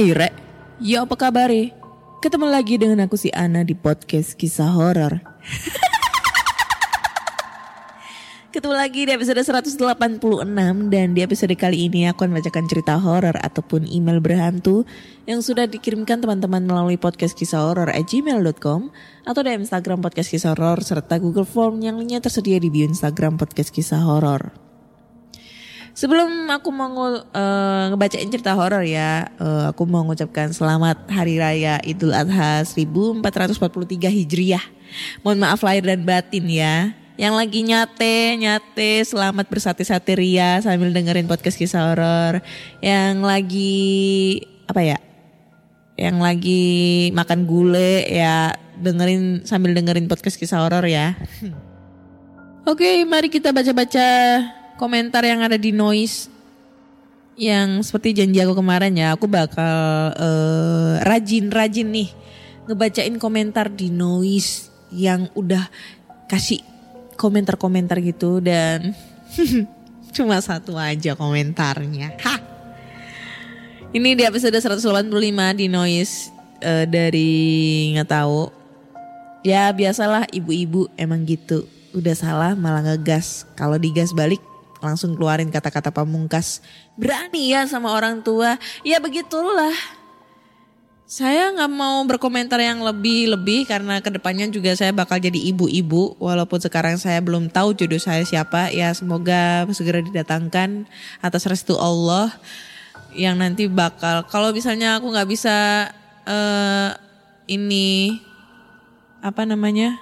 Hai Rek, ya apa kabar Ketemu lagi dengan aku si Ana di podcast kisah horor. Ketemu lagi di episode 186 dan di episode kali ini aku akan bacakan cerita horor ataupun email berhantu yang sudah dikirimkan teman-teman melalui podcast kisah horor at gmail.com atau di Instagram podcast kisah horor serta Google Form yang lainnya tersedia di bio Instagram podcast kisah horor. Sebelum aku mau eh, ngebacain cerita horor ya, eh, aku mau mengucapkan selamat Hari Raya Idul Adha 1443 Hijriah. Mohon maaf lahir dan batin ya. Yang lagi nyate, nyate, selamat bersate-sate ria sambil dengerin podcast kisah horor. Yang lagi apa ya? Yang lagi makan gule ya dengerin sambil dengerin podcast kisah horor ya. Oke, mari kita baca-baca komentar yang ada di noise. Yang seperti janji aku kemarin ya, aku bakal eh, rajin-rajin nih ngebacain komentar di noise yang udah kasih komentar-komentar gitu dan cuma satu aja komentarnya. Hah. Ini di episode 185 di noise eh, dari nggak tahu Ya biasalah ibu-ibu emang gitu. Udah salah malah ngegas. Kalau digas balik langsung keluarin kata-kata pamungkas. Berani ya sama orang tua. Ya begitulah. Saya nggak mau berkomentar yang lebih-lebih karena ke depannya juga saya bakal jadi ibu-ibu. Walaupun sekarang saya belum tahu jodoh saya siapa. Ya semoga segera didatangkan atas restu Allah. Yang nanti bakal, kalau misalnya aku nggak bisa eh ini apa namanya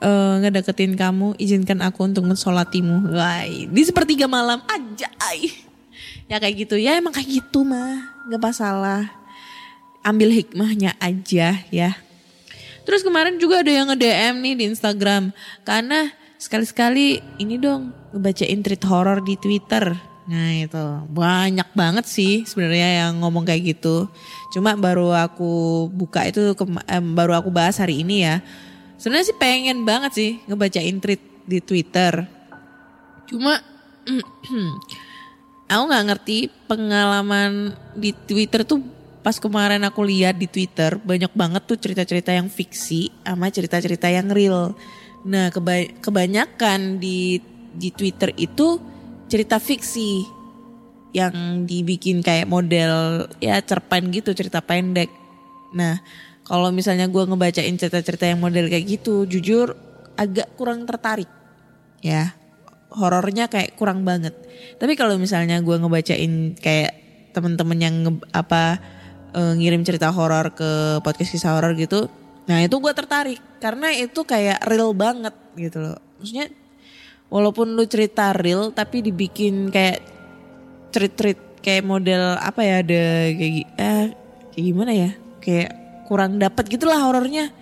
eh ngedeketin kamu izinkan aku untuk mensolatimu. Wah, di sepertiga malam aja ya kayak gitu. Ya emang kayak gitu mah. Nggak masalah. Ambil hikmahnya aja ya. Terus kemarin juga ada yang nge DM nih di Instagram. Karena sekali-sekali ini dong ngebacain tweet horor di Twitter. Nah itu. Banyak banget sih sebenarnya yang ngomong kayak gitu. Cuma baru aku buka itu em, baru aku bahas hari ini ya. Sebenarnya sih pengen banget sih ngebacain tweet di Twitter. Cuma aku nggak ngerti pengalaman di Twitter tuh pas kemarin aku lihat di Twitter banyak banget tuh cerita-cerita yang fiksi sama cerita-cerita yang real. Nah keba- kebanyakan di di Twitter itu cerita fiksi yang dibikin kayak model ya cerpen gitu cerita pendek. Nah kalau misalnya gue ngebacain cerita-cerita yang model kayak gitu, jujur agak kurang tertarik ya horornya kayak kurang banget. Tapi kalau misalnya gue ngebacain kayak temen-temen yang nge- apa eh, ngirim cerita horor ke podcast kisah horor gitu, nah itu gue tertarik karena itu kayak real banget gitu loh. Maksudnya walaupun lu cerita real tapi dibikin kayak treat-treat kayak model apa ya ada kayak eh, kayak gimana ya kayak kurang dapat gitulah horornya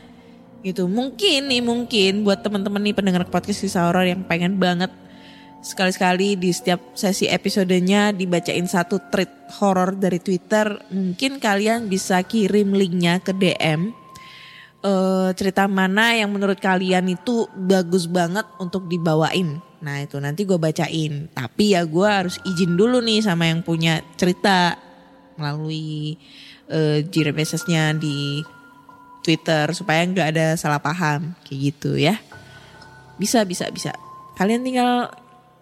gitu mungkin nih mungkin buat teman-teman nih pendengar podcast kisah horor yang pengen banget sekali-sekali di setiap sesi episodenya dibacain satu tweet horor dari Twitter mungkin kalian bisa kirim linknya ke DM eh, cerita mana yang menurut kalian itu bagus banget untuk dibawain. Nah itu nanti gue bacain. Tapi ya gue harus izin dulu nih sama yang punya cerita melalui eh, Gmail message-nya di Twitter supaya nggak ada salah paham kayak gitu ya. Bisa bisa bisa. Kalian tinggal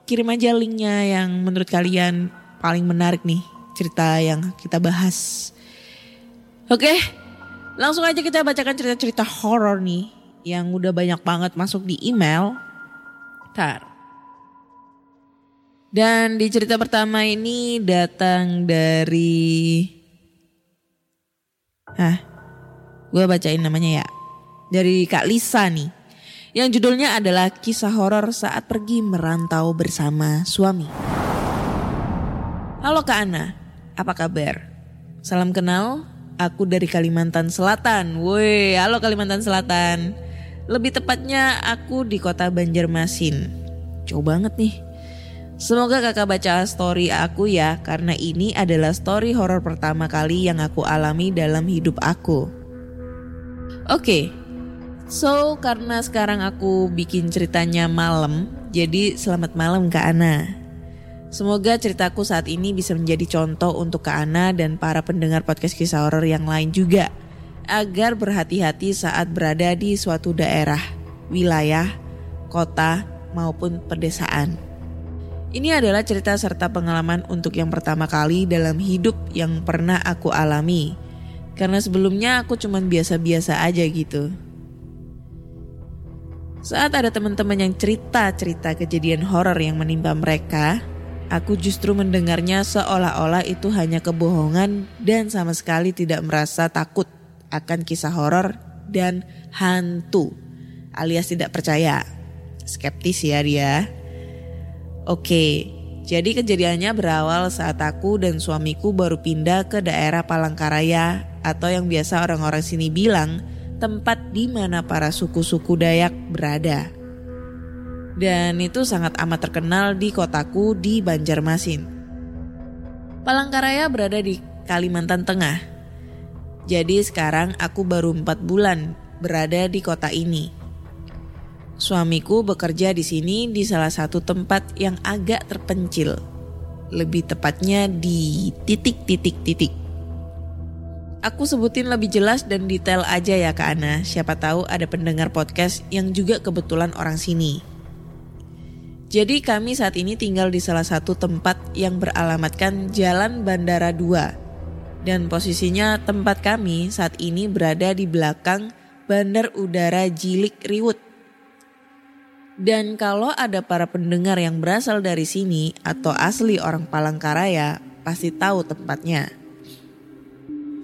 kirim aja linknya yang menurut kalian paling menarik nih cerita yang kita bahas. Oke, langsung aja kita bacakan cerita-cerita horor nih yang udah banyak banget masuk di email. Tar. Dan di cerita pertama ini datang dari Hah? Gue bacain namanya ya. Dari Kak Lisa nih. Yang judulnya adalah kisah horor saat pergi merantau bersama suami. Halo Kak Ana, apa kabar? Salam kenal, aku dari Kalimantan Selatan. Woi, halo Kalimantan Selatan. Lebih tepatnya aku di kota Banjarmasin. Jauh banget nih. Semoga kakak baca story aku ya, karena ini adalah story horor pertama kali yang aku alami dalam hidup aku. Oke, so karena sekarang aku bikin ceritanya malam, jadi selamat malam Kak Ana. Semoga ceritaku saat ini bisa menjadi contoh untuk Kak Ana dan para pendengar podcast kisah horor yang lain juga. Agar berhati-hati saat berada di suatu daerah, wilayah, kota, maupun pedesaan. Ini adalah cerita serta pengalaman untuk yang pertama kali dalam hidup yang pernah aku alami. Karena sebelumnya aku cuman biasa-biasa aja gitu. Saat ada teman-teman yang cerita-cerita kejadian horor yang menimpa mereka, aku justru mendengarnya seolah-olah itu hanya kebohongan dan sama sekali tidak merasa takut akan kisah horor dan hantu alias tidak percaya. Skeptis ya dia. Oke, jadi kejadiannya berawal saat aku dan suamiku baru pindah ke daerah Palangkaraya atau yang biasa orang-orang sini bilang tempat di mana para suku-suku Dayak berada. Dan itu sangat amat terkenal di kotaku di Banjarmasin. Palangkaraya berada di Kalimantan Tengah. Jadi sekarang aku baru empat bulan berada di kota ini. Suamiku bekerja di sini di salah satu tempat yang agak terpencil. Lebih tepatnya di titik-titik-titik. Aku sebutin lebih jelas dan detail aja ya Kak Ana. Siapa tahu ada pendengar podcast yang juga kebetulan orang sini. Jadi kami saat ini tinggal di salah satu tempat yang beralamatkan Jalan Bandara 2. Dan posisinya tempat kami saat ini berada di belakang Bandar Udara Jilik Riwut dan kalau ada para pendengar yang berasal dari sini atau asli orang Palangkaraya, pasti tahu tempatnya.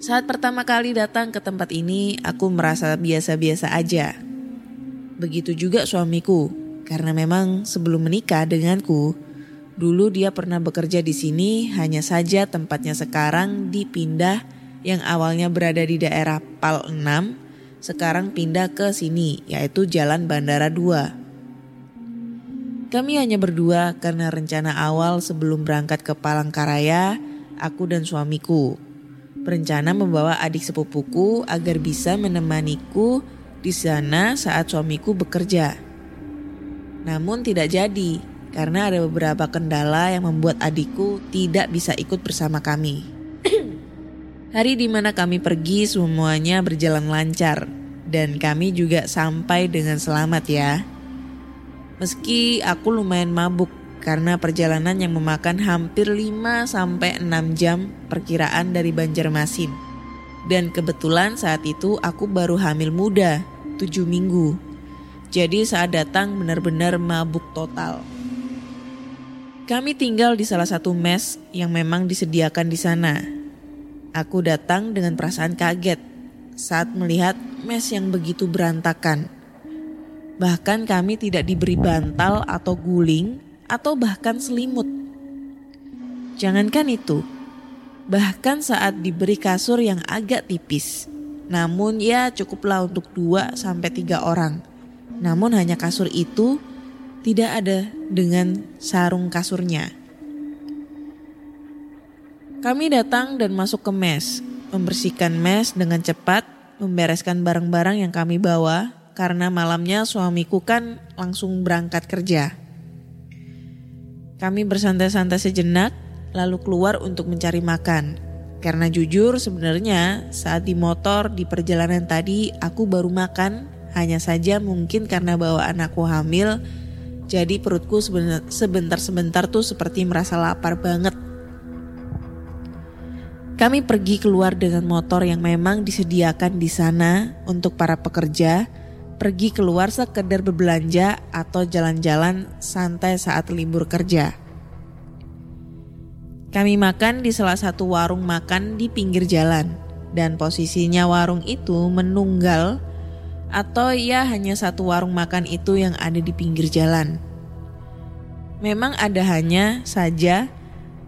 Saat pertama kali datang ke tempat ini, aku merasa biasa-biasa aja. Begitu juga suamiku, karena memang sebelum menikah denganku, dulu dia pernah bekerja di sini, hanya saja tempatnya sekarang dipindah yang awalnya berada di daerah Pal 6, sekarang pindah ke sini, yaitu Jalan Bandara 2. Kami hanya berdua karena rencana awal sebelum berangkat ke Palangkaraya, aku dan suamiku. Berencana membawa adik sepupuku agar bisa menemaniku di sana saat suamiku bekerja. Namun tidak jadi karena ada beberapa kendala yang membuat adikku tidak bisa ikut bersama kami. Hari di mana kami pergi semuanya berjalan lancar dan kami juga sampai dengan selamat ya. Meski aku lumayan mabuk karena perjalanan yang memakan hampir 5 sampai 6 jam perkiraan dari Banjarmasin. Dan kebetulan saat itu aku baru hamil muda, 7 minggu. Jadi saat datang benar-benar mabuk total. Kami tinggal di salah satu mes yang memang disediakan di sana. Aku datang dengan perasaan kaget saat melihat mes yang begitu berantakan Bahkan kami tidak diberi bantal atau guling atau bahkan selimut. Jangankan itu, bahkan saat diberi kasur yang agak tipis. Namun ya cukuplah untuk dua sampai tiga orang. Namun hanya kasur itu tidak ada dengan sarung kasurnya. Kami datang dan masuk ke mes, membersihkan mes dengan cepat, membereskan barang-barang yang kami bawa, karena malamnya suamiku kan langsung berangkat kerja. Kami bersantai-santai sejenak, lalu keluar untuk mencari makan. Karena jujur sebenarnya saat di motor di perjalanan tadi aku baru makan, hanya saja mungkin karena bawa anakku hamil, jadi perutku sebentar-sebentar tuh seperti merasa lapar banget. Kami pergi keluar dengan motor yang memang disediakan di sana untuk para pekerja, pergi keluar sekedar berbelanja atau jalan-jalan santai saat libur kerja. Kami makan di salah satu warung makan di pinggir jalan dan posisinya warung itu menunggal atau ya hanya satu warung makan itu yang ada di pinggir jalan. Memang ada hanya saja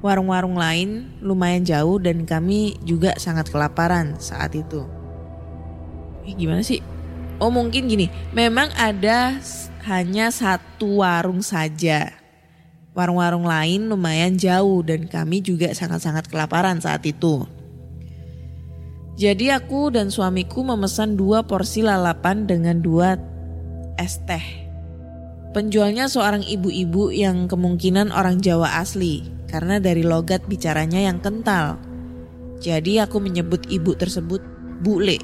warung-warung lain lumayan jauh dan kami juga sangat kelaparan saat itu. Eh, gimana sih? Oh mungkin gini, memang ada hanya satu warung saja. Warung-warung lain lumayan jauh dan kami juga sangat-sangat kelaparan saat itu. Jadi aku dan suamiku memesan dua porsi lalapan dengan dua es teh. Penjualnya seorang ibu-ibu yang kemungkinan orang Jawa asli karena dari logat bicaranya yang kental. Jadi aku menyebut ibu tersebut Bule.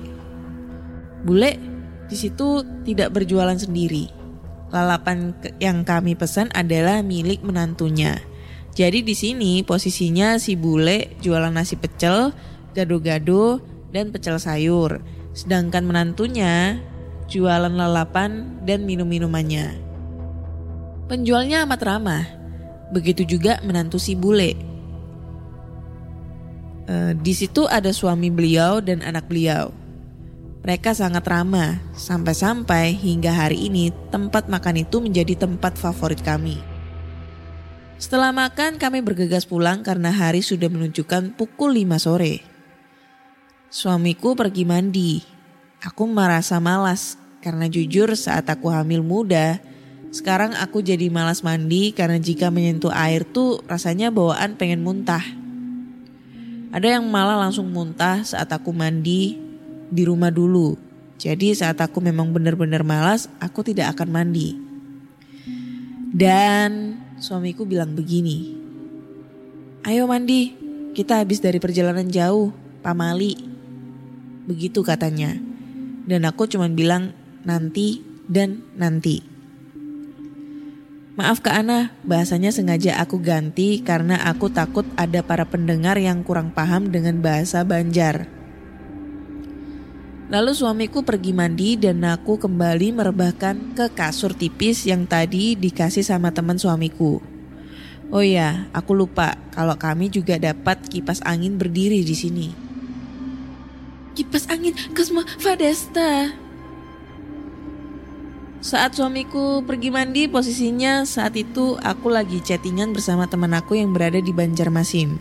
Bule di situ tidak berjualan sendiri. Lalapan yang kami pesan adalah milik menantunya. Jadi di sini posisinya si bule jualan nasi pecel, gado-gado, dan pecel sayur. Sedangkan menantunya jualan lalapan dan minum-minumannya. Penjualnya amat ramah. Begitu juga menantu si bule. E, di situ ada suami beliau dan anak beliau. Mereka sangat ramah, sampai-sampai hingga hari ini tempat makan itu menjadi tempat favorit kami. Setelah makan kami bergegas pulang karena hari sudah menunjukkan pukul 5 sore. Suamiku pergi mandi. Aku merasa malas karena jujur saat aku hamil muda, sekarang aku jadi malas mandi karena jika menyentuh air tuh rasanya bawaan pengen muntah. Ada yang malah langsung muntah saat aku mandi di rumah dulu. Jadi saat aku memang benar-benar malas, aku tidak akan mandi. Dan suamiku bilang begini. Ayo mandi, kita habis dari perjalanan jauh, pamali. Begitu katanya. Dan aku cuma bilang nanti dan nanti. Maaf Kak Ana, bahasanya sengaja aku ganti karena aku takut ada para pendengar yang kurang paham dengan bahasa Banjar. Lalu suamiku pergi mandi dan aku kembali merebahkan ke kasur tipis yang tadi dikasih sama teman suamiku. Oh ya, aku lupa kalau kami juga dapat kipas angin berdiri di sini. Kipas angin Cosmo Fadesta. Saat suamiku pergi mandi, posisinya saat itu aku lagi chattingan bersama teman aku yang berada di Banjarmasin.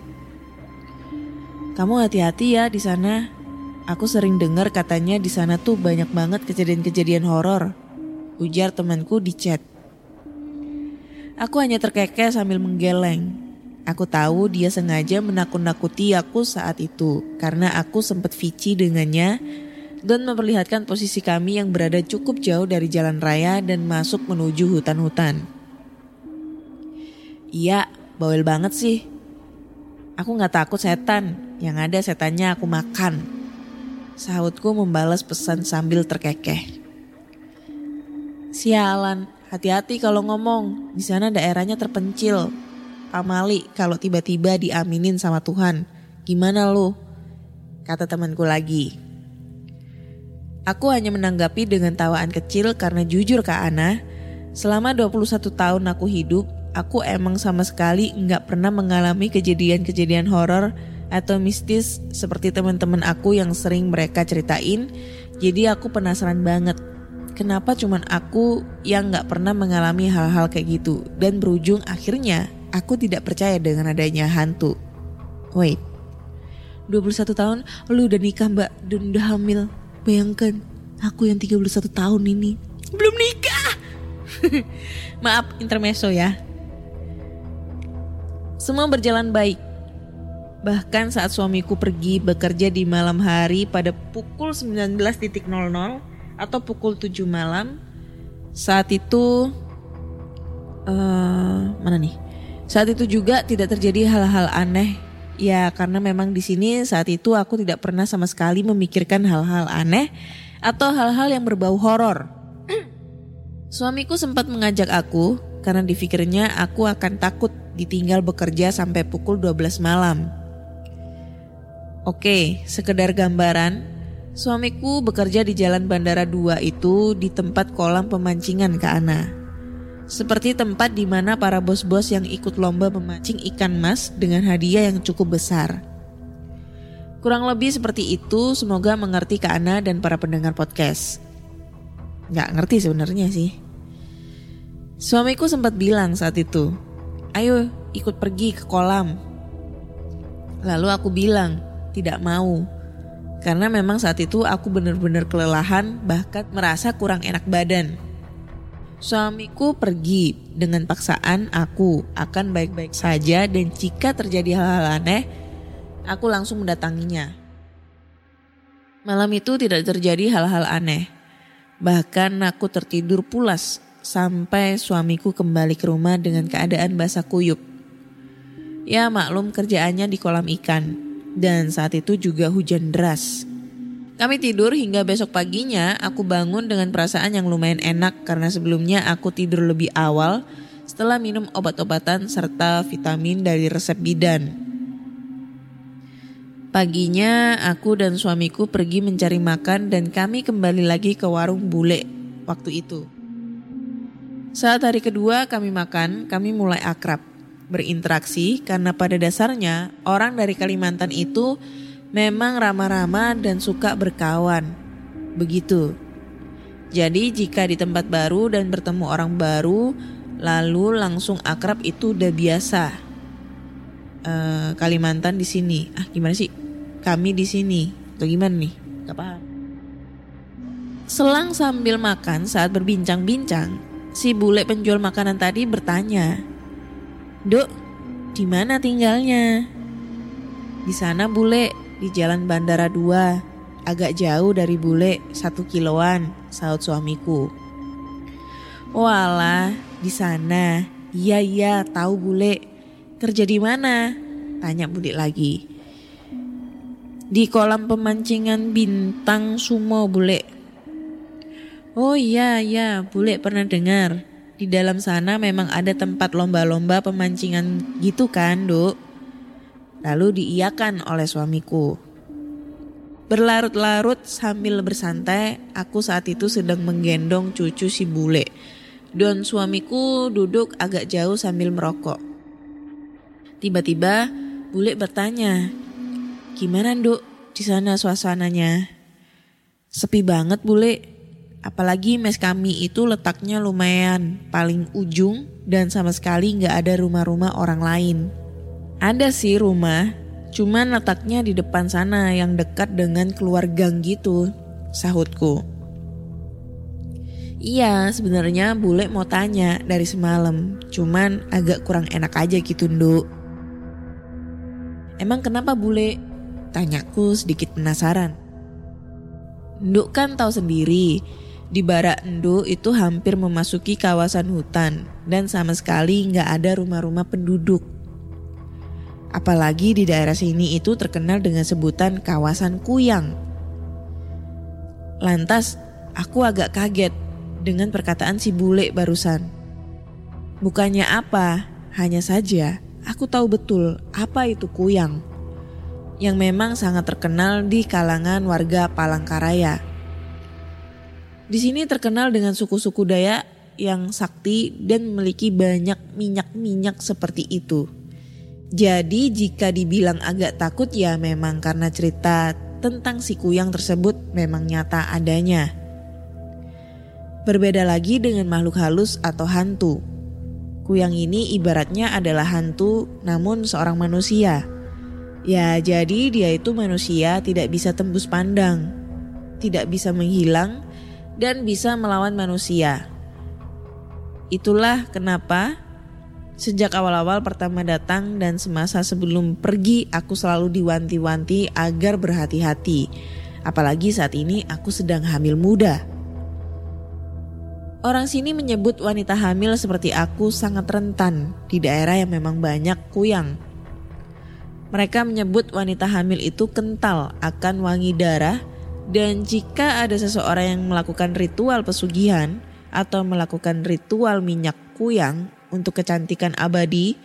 Kamu hati-hati ya di sana, Aku sering dengar katanya di sana tuh banyak banget kejadian-kejadian horor. Ujar temanku di chat. Aku hanya terkekeh sambil menggeleng. Aku tahu dia sengaja menakut-nakuti aku saat itu karena aku sempat vici dengannya dan memperlihatkan posisi kami yang berada cukup jauh dari jalan raya dan masuk menuju hutan-hutan. Iya, bawel banget sih. Aku gak takut setan, yang ada setannya aku makan. Sahutku membalas pesan sambil terkekeh. Sialan, hati-hati kalau ngomong. Di sana daerahnya terpencil. Pamali kalau tiba-tiba diaminin sama Tuhan. Gimana lu? Kata temanku lagi. Aku hanya menanggapi dengan tawaan kecil karena jujur Kak Ana, selama 21 tahun aku hidup, aku emang sama sekali nggak pernah mengalami kejadian-kejadian horor atau mistis seperti teman-teman aku yang sering mereka ceritain. Jadi aku penasaran banget kenapa cuman aku yang nggak pernah mengalami hal-hal kayak gitu dan berujung akhirnya aku tidak percaya dengan adanya hantu. Wait, 21 tahun lu udah nikah mbak dan udah hamil. Bayangkan aku yang 31 tahun ini belum nikah. Maaf intermezzo ya. Semua berjalan baik Bahkan saat suamiku pergi bekerja di malam hari pada pukul 19.00 atau pukul 7 malam, saat itu uh, mana nih? Saat itu juga tidak terjadi hal-hal aneh. Ya karena memang di sini saat itu aku tidak pernah sama sekali memikirkan hal-hal aneh atau hal-hal yang berbau horor. Suamiku sempat mengajak aku karena difikirnya aku akan takut ditinggal bekerja sampai pukul 12 malam. Oke, sekedar gambaran, Suamiku bekerja di Jalan Bandara 2 itu di tempat kolam pemancingan Kak Ana. Seperti tempat di mana para bos-bos yang ikut lomba memancing ikan mas dengan hadiah yang cukup besar. Kurang lebih seperti itu, semoga mengerti Kak Ana dan para pendengar podcast. Nggak ngerti sebenarnya sih. Suamiku sempat bilang saat itu, ayo ikut pergi ke kolam. Lalu aku bilang, tidak mau. Karena memang saat itu aku benar-benar kelelahan bahkan merasa kurang enak badan. Suamiku pergi dengan paksaan aku akan baik-baik saja dan jika terjadi hal-hal aneh, aku langsung mendatanginya. Malam itu tidak terjadi hal-hal aneh. Bahkan aku tertidur pulas sampai suamiku kembali ke rumah dengan keadaan basah kuyup. Ya maklum kerjaannya di kolam ikan dan saat itu juga hujan deras. Kami tidur hingga besok paginya aku bangun dengan perasaan yang lumayan enak karena sebelumnya aku tidur lebih awal setelah minum obat-obatan serta vitamin dari resep bidan. Paginya aku dan suamiku pergi mencari makan dan kami kembali lagi ke warung bule waktu itu. Saat hari kedua kami makan, kami mulai akrab berinteraksi karena pada dasarnya orang dari Kalimantan itu memang ramah-ramah dan suka berkawan. Begitu. Jadi jika di tempat baru dan bertemu orang baru lalu langsung akrab itu udah biasa. Uh, Kalimantan di sini. Ah gimana sih? Kami di sini. Atau gimana nih? Gak paham. Selang sambil makan saat berbincang-bincang, si bule penjual makanan tadi bertanya, Dok, di mana tinggalnya? Di sana bule, di jalan Bandara 2. Agak jauh dari bule, satu kiloan, saut suamiku. Walah, di sana. Iya iya, tahu bule. Kerja di mana? Tanya bule lagi. Di kolam pemancingan bintang sumo bule. Oh iya iya, bule pernah dengar. Di dalam sana memang ada tempat lomba-lomba pemancingan gitu kan, Duk? Lalu diiyakan oleh suamiku. Berlarut-larut sambil bersantai, aku saat itu sedang menggendong cucu si bule. Dan suamiku duduk agak jauh sambil merokok. Tiba-tiba bule bertanya, "Gimana, Duk? Di sana suasananya?" Sepi banget, bule. Apalagi mes kami itu letaknya lumayan paling ujung dan sama sekali nggak ada rumah-rumah orang lain. Ada sih rumah, cuman letaknya di depan sana yang dekat dengan keluar gang gitu, sahutku. Iya, sebenarnya bule mau tanya dari semalam, cuman agak kurang enak aja gitu, Nduk. Emang kenapa bule? Tanyaku sedikit penasaran. Nduk kan tahu sendiri, di Barak Endo itu hampir memasuki kawasan hutan dan sama sekali nggak ada rumah-rumah penduduk. Apalagi di daerah sini itu terkenal dengan sebutan kawasan Kuyang. Lantas, aku agak kaget dengan perkataan si bule barusan. Bukannya apa, hanya saja aku tahu betul apa itu Kuyang. Yang memang sangat terkenal di kalangan warga Palangkaraya di sini terkenal dengan suku-suku Dayak yang sakti dan memiliki banyak minyak-minyak seperti itu. Jadi jika dibilang agak takut ya memang karena cerita tentang si kuyang tersebut memang nyata adanya. Berbeda lagi dengan makhluk halus atau hantu. Kuyang ini ibaratnya adalah hantu namun seorang manusia. Ya jadi dia itu manusia tidak bisa tembus pandang. Tidak bisa menghilang dan bisa melawan manusia. Itulah kenapa sejak awal-awal pertama datang dan semasa sebelum pergi aku selalu diwanti-wanti agar berhati-hati. Apalagi saat ini aku sedang hamil muda. Orang sini menyebut wanita hamil seperti aku sangat rentan di daerah yang memang banyak kuyang. Mereka menyebut wanita hamil itu kental akan wangi darah dan jika ada seseorang yang melakukan ritual pesugihan atau melakukan ritual minyak kuyang untuk kecantikan abadi,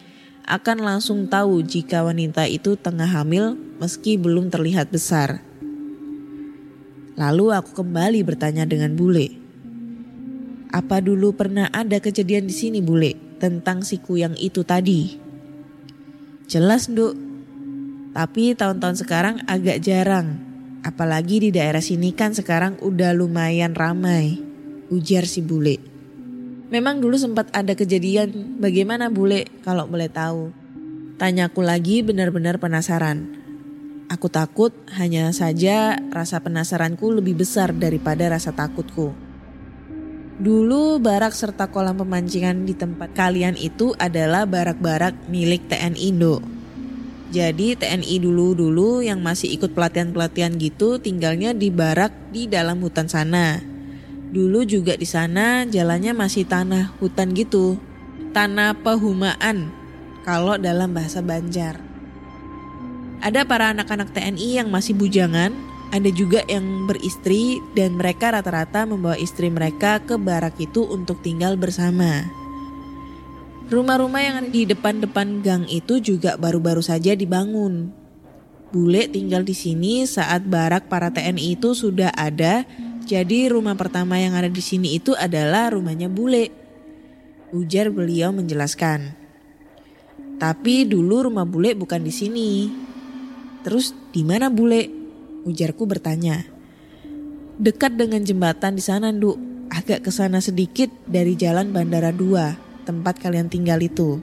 akan langsung tahu jika wanita itu tengah hamil meski belum terlihat besar. Lalu aku kembali bertanya dengan bule. Apa dulu pernah ada kejadian di sini bule tentang si kuyang itu tadi? Jelas nduk. Tapi tahun-tahun sekarang agak jarang. Apalagi di daerah sini kan sekarang udah lumayan ramai. Ujar si bule. Memang dulu sempat ada kejadian bagaimana bule kalau boleh tahu. Tanyaku lagi benar-benar penasaran. Aku takut hanya saja rasa penasaranku lebih besar daripada rasa takutku. Dulu barak serta kolam pemancingan di tempat kalian itu adalah barak-barak milik TNI Indo. Jadi TNI dulu-dulu yang masih ikut pelatihan-pelatihan gitu tinggalnya di barak di dalam hutan sana. Dulu juga di sana jalannya masih tanah hutan gitu. Tanah pehumaan kalau dalam bahasa Banjar. Ada para anak-anak TNI yang masih bujangan, ada juga yang beristri dan mereka rata-rata membawa istri mereka ke barak itu untuk tinggal bersama. Rumah-rumah yang ada di depan-depan gang itu juga baru-baru saja dibangun. Bule tinggal di sini saat barak para TNI itu sudah ada, jadi rumah pertama yang ada di sini itu adalah rumahnya bule. Ujar beliau menjelaskan. Tapi dulu rumah bule bukan di sini. Terus di mana bule? Ujarku bertanya. Dekat dengan jembatan di sana, Nduk. Agak ke sana sedikit dari jalan Bandara 2, tempat kalian tinggal itu.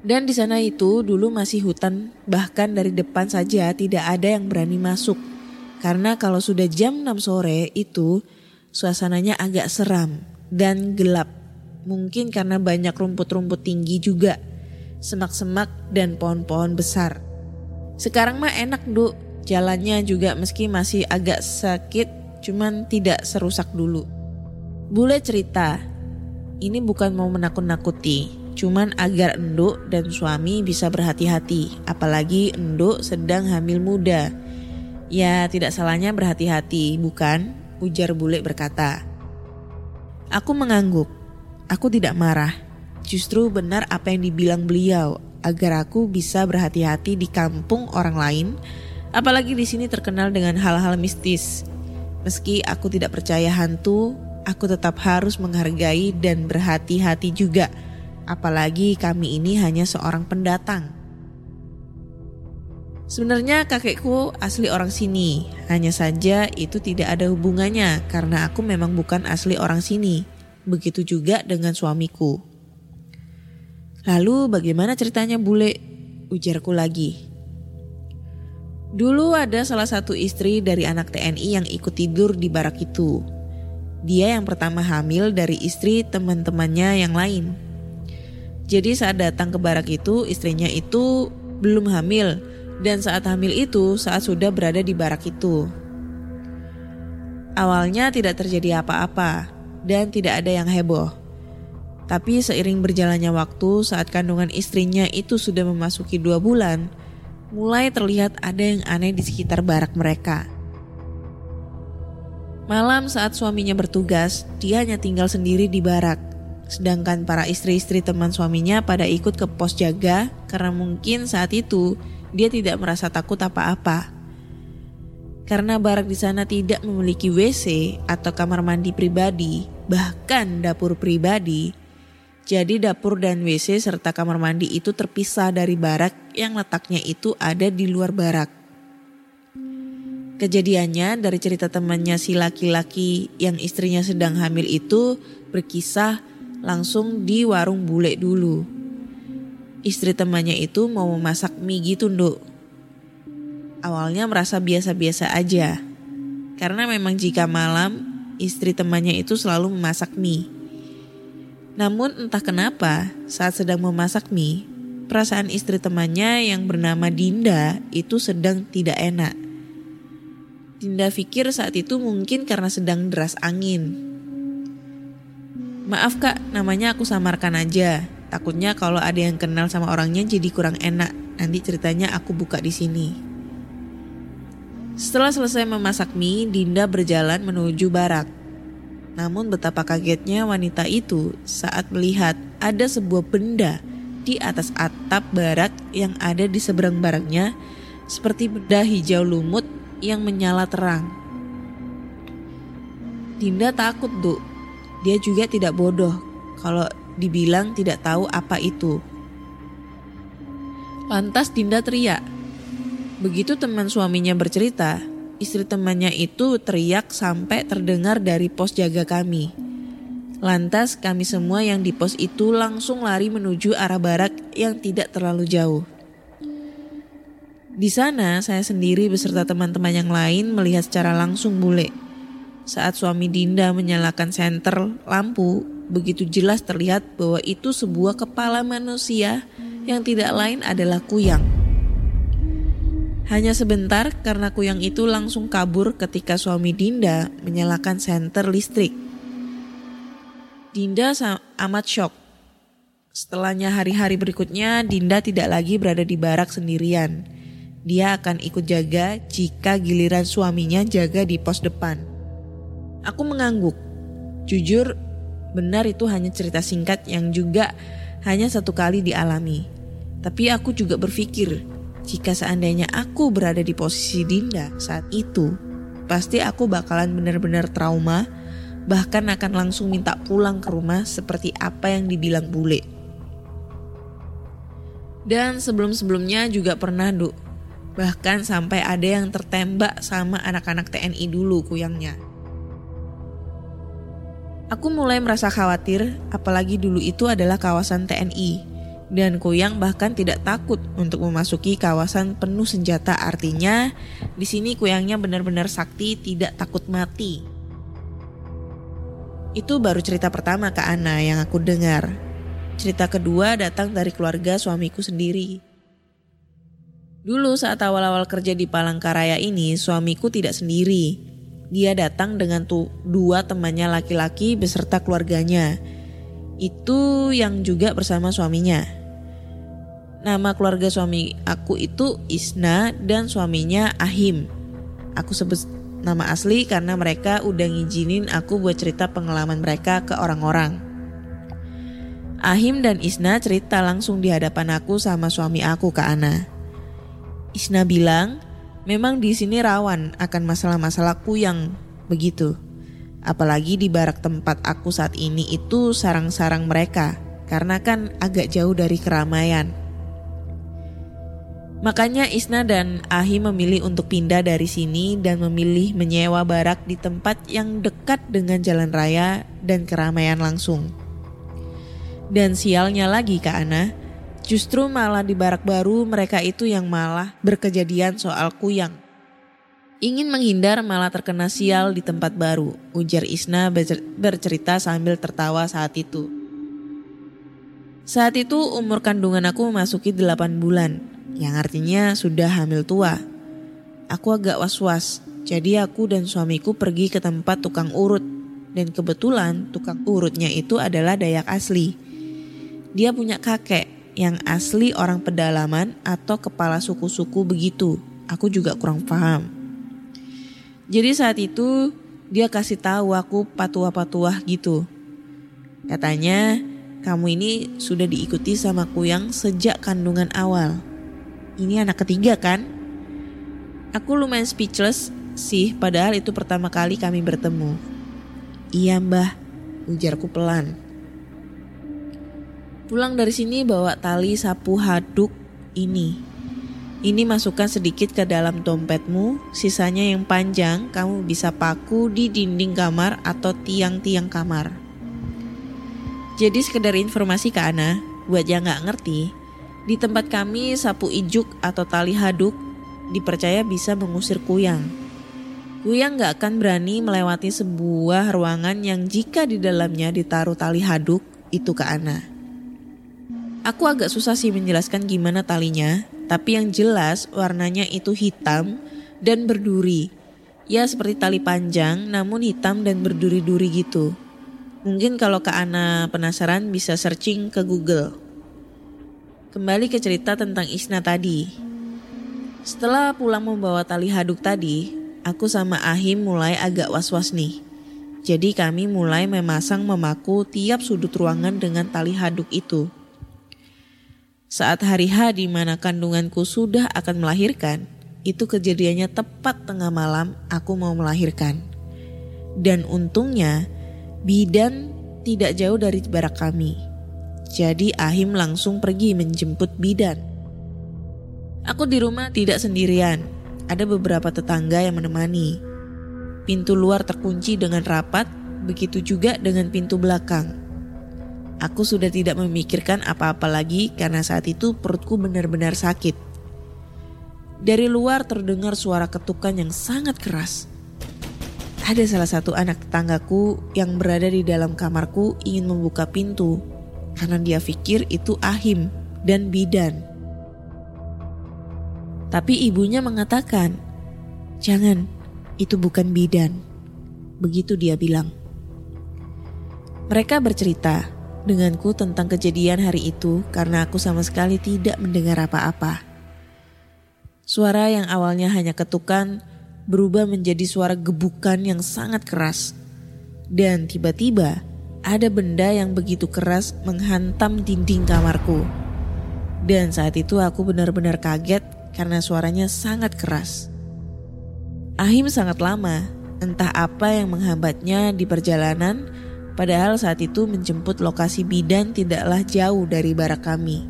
Dan di sana itu dulu masih hutan, bahkan dari depan saja tidak ada yang berani masuk. Karena kalau sudah jam 6 sore itu suasananya agak seram dan gelap. Mungkin karena banyak rumput-rumput tinggi juga, semak-semak dan pohon-pohon besar. Sekarang mah enak, Duk. Jalannya juga meski masih agak sakit, cuman tidak serusak dulu. Bule cerita, ini bukan mau menakut-nakuti, cuman agar enduk dan suami bisa berhati-hati, apalagi enduk sedang hamil muda. Ya tidak salahnya berhati-hati, bukan? Ujar bule berkata. Aku mengangguk, aku tidak marah. Justru benar apa yang dibilang beliau, agar aku bisa berhati-hati di kampung orang lain Apalagi di sini terkenal dengan hal-hal mistis. Meski aku tidak percaya hantu, aku tetap harus menghargai dan berhati-hati juga. Apalagi kami ini hanya seorang pendatang. Sebenarnya kakekku asli orang sini, hanya saja itu tidak ada hubungannya karena aku memang bukan asli orang sini. Begitu juga dengan suamiku. Lalu bagaimana ceritanya bule? Ujarku lagi. Dulu ada salah satu istri dari anak TNI yang ikut tidur di barak itu. Dia yang pertama hamil dari istri teman-temannya yang lain. Jadi saat datang ke barak itu istrinya itu belum hamil dan saat hamil itu saat sudah berada di barak itu. Awalnya tidak terjadi apa-apa dan tidak ada yang heboh. Tapi seiring berjalannya waktu saat kandungan istrinya itu sudah memasuki dua bulan, mulai terlihat ada yang aneh di sekitar barak mereka. Malam saat suaminya bertugas, dia hanya tinggal sendiri di barak. Sedangkan para istri-istri teman suaminya pada ikut ke pos jaga karena mungkin saat itu dia tidak merasa takut apa-apa. Karena barak di sana tidak memiliki WC atau kamar mandi pribadi, bahkan dapur pribadi, jadi dapur dan WC serta kamar mandi itu terpisah dari barak yang letaknya itu ada di luar barak. Kejadiannya dari cerita temannya si laki-laki yang istrinya sedang hamil itu berkisah langsung di warung bule dulu. Istri temannya itu mau memasak mie gitu nduk. Awalnya merasa biasa-biasa aja. Karena memang jika malam istri temannya itu selalu memasak mie. Namun entah kenapa saat sedang memasak mie, perasaan istri temannya yang bernama Dinda itu sedang tidak enak. Dinda pikir saat itu mungkin karena sedang deras angin. Maaf kak, namanya aku samarkan aja. Takutnya kalau ada yang kenal sama orangnya jadi kurang enak. Nanti ceritanya aku buka di sini. Setelah selesai memasak mie, Dinda berjalan menuju barak. Namun betapa kagetnya wanita itu saat melihat ada sebuah benda di atas atap barak yang ada di seberang baraknya seperti benda hijau lumut yang menyala terang. Dinda takut, Duk. Dia juga tidak bodoh kalau dibilang tidak tahu apa itu. Lantas Dinda teriak. Begitu teman suaminya bercerita, istri temannya itu teriak sampai terdengar dari pos jaga kami. Lantas kami semua yang di pos itu langsung lari menuju arah barak yang tidak terlalu jauh. Di sana saya sendiri beserta teman-teman yang lain melihat secara langsung bule. Saat suami Dinda menyalakan senter lampu, begitu jelas terlihat bahwa itu sebuah kepala manusia yang tidak lain adalah kuyang. Hanya sebentar karena kuyang itu langsung kabur ketika suami Dinda menyalakan senter listrik. Dinda amat shock. Setelahnya hari-hari berikutnya, Dinda tidak lagi berada di barak sendirian. Dia akan ikut jaga jika giliran suaminya jaga di pos depan. Aku mengangguk. Jujur, benar itu hanya cerita singkat yang juga hanya satu kali dialami. Tapi aku juga berpikir, jika seandainya aku berada di posisi Dinda saat itu, pasti aku bakalan benar-benar trauma, bahkan akan langsung minta pulang ke rumah seperti apa yang dibilang bule. Dan sebelum-sebelumnya juga pernah, Duk. Bahkan sampai ada yang tertembak sama anak-anak TNI dulu kuyangnya. Aku mulai merasa khawatir, apalagi dulu itu adalah kawasan TNI. Dan Kuyang bahkan tidak takut untuk memasuki kawasan penuh senjata. Artinya, di sini Kuyangnya benar-benar sakti, tidak takut mati. Itu baru cerita pertama ke Ana yang aku dengar. Cerita kedua datang dari keluarga suamiku sendiri. Dulu saat awal-awal kerja di Palangkaraya ini, suamiku tidak sendiri dia datang dengan tuh dua temannya laki-laki beserta keluarganya. Itu yang juga bersama suaminya. Nama keluarga suami aku itu Isna dan suaminya Ahim. Aku sebut nama asli karena mereka udah ngizinin aku buat cerita pengalaman mereka ke orang-orang. Ahim dan Isna cerita langsung di hadapan aku sama suami aku ke Ana. Isna bilang, Memang di sini rawan akan masalah-masalahku yang begitu. Apalagi di barak tempat aku saat ini itu sarang-sarang mereka, karena kan agak jauh dari keramaian. Makanya Isna dan Ahi memilih untuk pindah dari sini dan memilih menyewa barak di tempat yang dekat dengan jalan raya dan keramaian langsung. Dan sialnya lagi Kak Ana, Justru malah di barak baru mereka itu yang malah berkejadian soal kuyang. Ingin menghindar malah terkena sial di tempat baru, ujar Isna bercerita sambil tertawa saat itu. Saat itu umur kandungan aku memasuki 8 bulan, yang artinya sudah hamil tua. Aku agak was-was, jadi aku dan suamiku pergi ke tempat tukang urut. Dan kebetulan tukang urutnya itu adalah Dayak asli. Dia punya kakek yang asli orang pedalaman atau kepala suku-suku begitu. Aku juga kurang paham. Jadi saat itu dia kasih tahu aku patuah-patuah gitu. Katanya, kamu ini sudah diikuti sama Kuyang sejak kandungan awal. Ini anak ketiga kan? Aku lumayan speechless sih, padahal itu pertama kali kami bertemu. Iya mbah, ujarku pelan. Pulang dari sini bawa tali sapu haduk ini. Ini masukkan sedikit ke dalam dompetmu, sisanya yang panjang kamu bisa paku di dinding kamar atau tiang-tiang kamar. Jadi sekedar informasi ke Ana, buat yang nggak ngerti, di tempat kami sapu ijuk atau tali haduk dipercaya bisa mengusir kuyang. Kuyang nggak akan berani melewati sebuah ruangan yang jika di dalamnya ditaruh tali haduk itu ke Ana. Aku agak susah sih menjelaskan gimana talinya, tapi yang jelas warnanya itu hitam dan berduri. Ya seperti tali panjang namun hitam dan berduri-duri gitu. Mungkin kalau Kak Ana penasaran bisa searching ke Google. Kembali ke cerita tentang Isna tadi. Setelah pulang membawa tali haduk tadi, aku sama Ahim mulai agak was-was nih. Jadi kami mulai memasang memaku tiap sudut ruangan dengan tali haduk itu. Saat hari H di mana kandunganku sudah akan melahirkan, itu kejadiannya tepat tengah malam aku mau melahirkan. Dan untungnya bidan tidak jauh dari barak kami. Jadi Ahim langsung pergi menjemput bidan. Aku di rumah tidak sendirian. Ada beberapa tetangga yang menemani. Pintu luar terkunci dengan rapat, begitu juga dengan pintu belakang. Aku sudah tidak memikirkan apa-apa lagi karena saat itu perutku benar-benar sakit. Dari luar terdengar suara ketukan yang sangat keras. Ada salah satu anak tetanggaku yang berada di dalam kamarku ingin membuka pintu karena dia pikir itu Ahim dan Bidan. Tapi ibunya mengatakan, "Jangan, itu bukan Bidan." Begitu dia bilang. Mereka bercerita denganku tentang kejadian hari itu karena aku sama sekali tidak mendengar apa-apa. Suara yang awalnya hanya ketukan berubah menjadi suara gebukan yang sangat keras. Dan tiba-tiba ada benda yang begitu keras menghantam dinding kamarku. Dan saat itu aku benar-benar kaget karena suaranya sangat keras. Ahim sangat lama, entah apa yang menghambatnya di perjalanan, padahal saat itu menjemput lokasi bidan tidaklah jauh dari barak kami.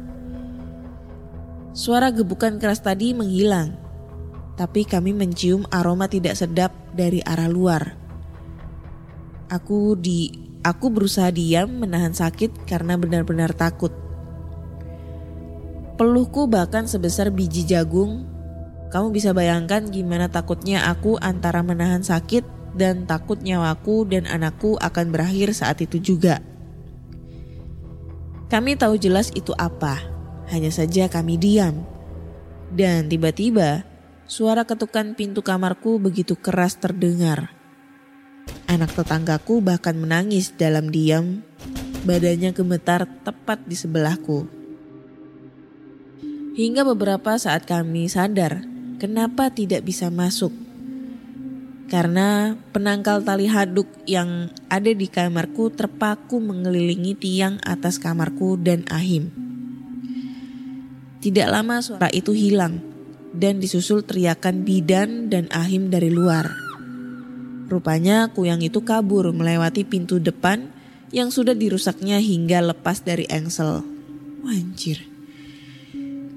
Suara gebukan keras tadi menghilang, tapi kami mencium aroma tidak sedap dari arah luar. Aku di aku berusaha diam menahan sakit karena benar-benar takut. Peluhku bahkan sebesar biji jagung. Kamu bisa bayangkan gimana takutnya aku antara menahan sakit dan takut nyawaku dan anakku akan berakhir saat itu juga. Kami tahu jelas itu apa, hanya saja kami diam. Dan tiba-tiba suara ketukan pintu kamarku begitu keras terdengar. Anak tetanggaku bahkan menangis dalam diam, badannya gemetar tepat di sebelahku. Hingga beberapa saat kami sadar kenapa tidak bisa masuk. Karena penangkal tali haduk yang ada di kamarku terpaku mengelilingi tiang atas kamarku dan Ahim. Tidak lama suara itu hilang dan disusul teriakan bidan dan Ahim dari luar. Rupanya kuyang itu kabur melewati pintu depan yang sudah dirusaknya hingga lepas dari engsel. Wanjir.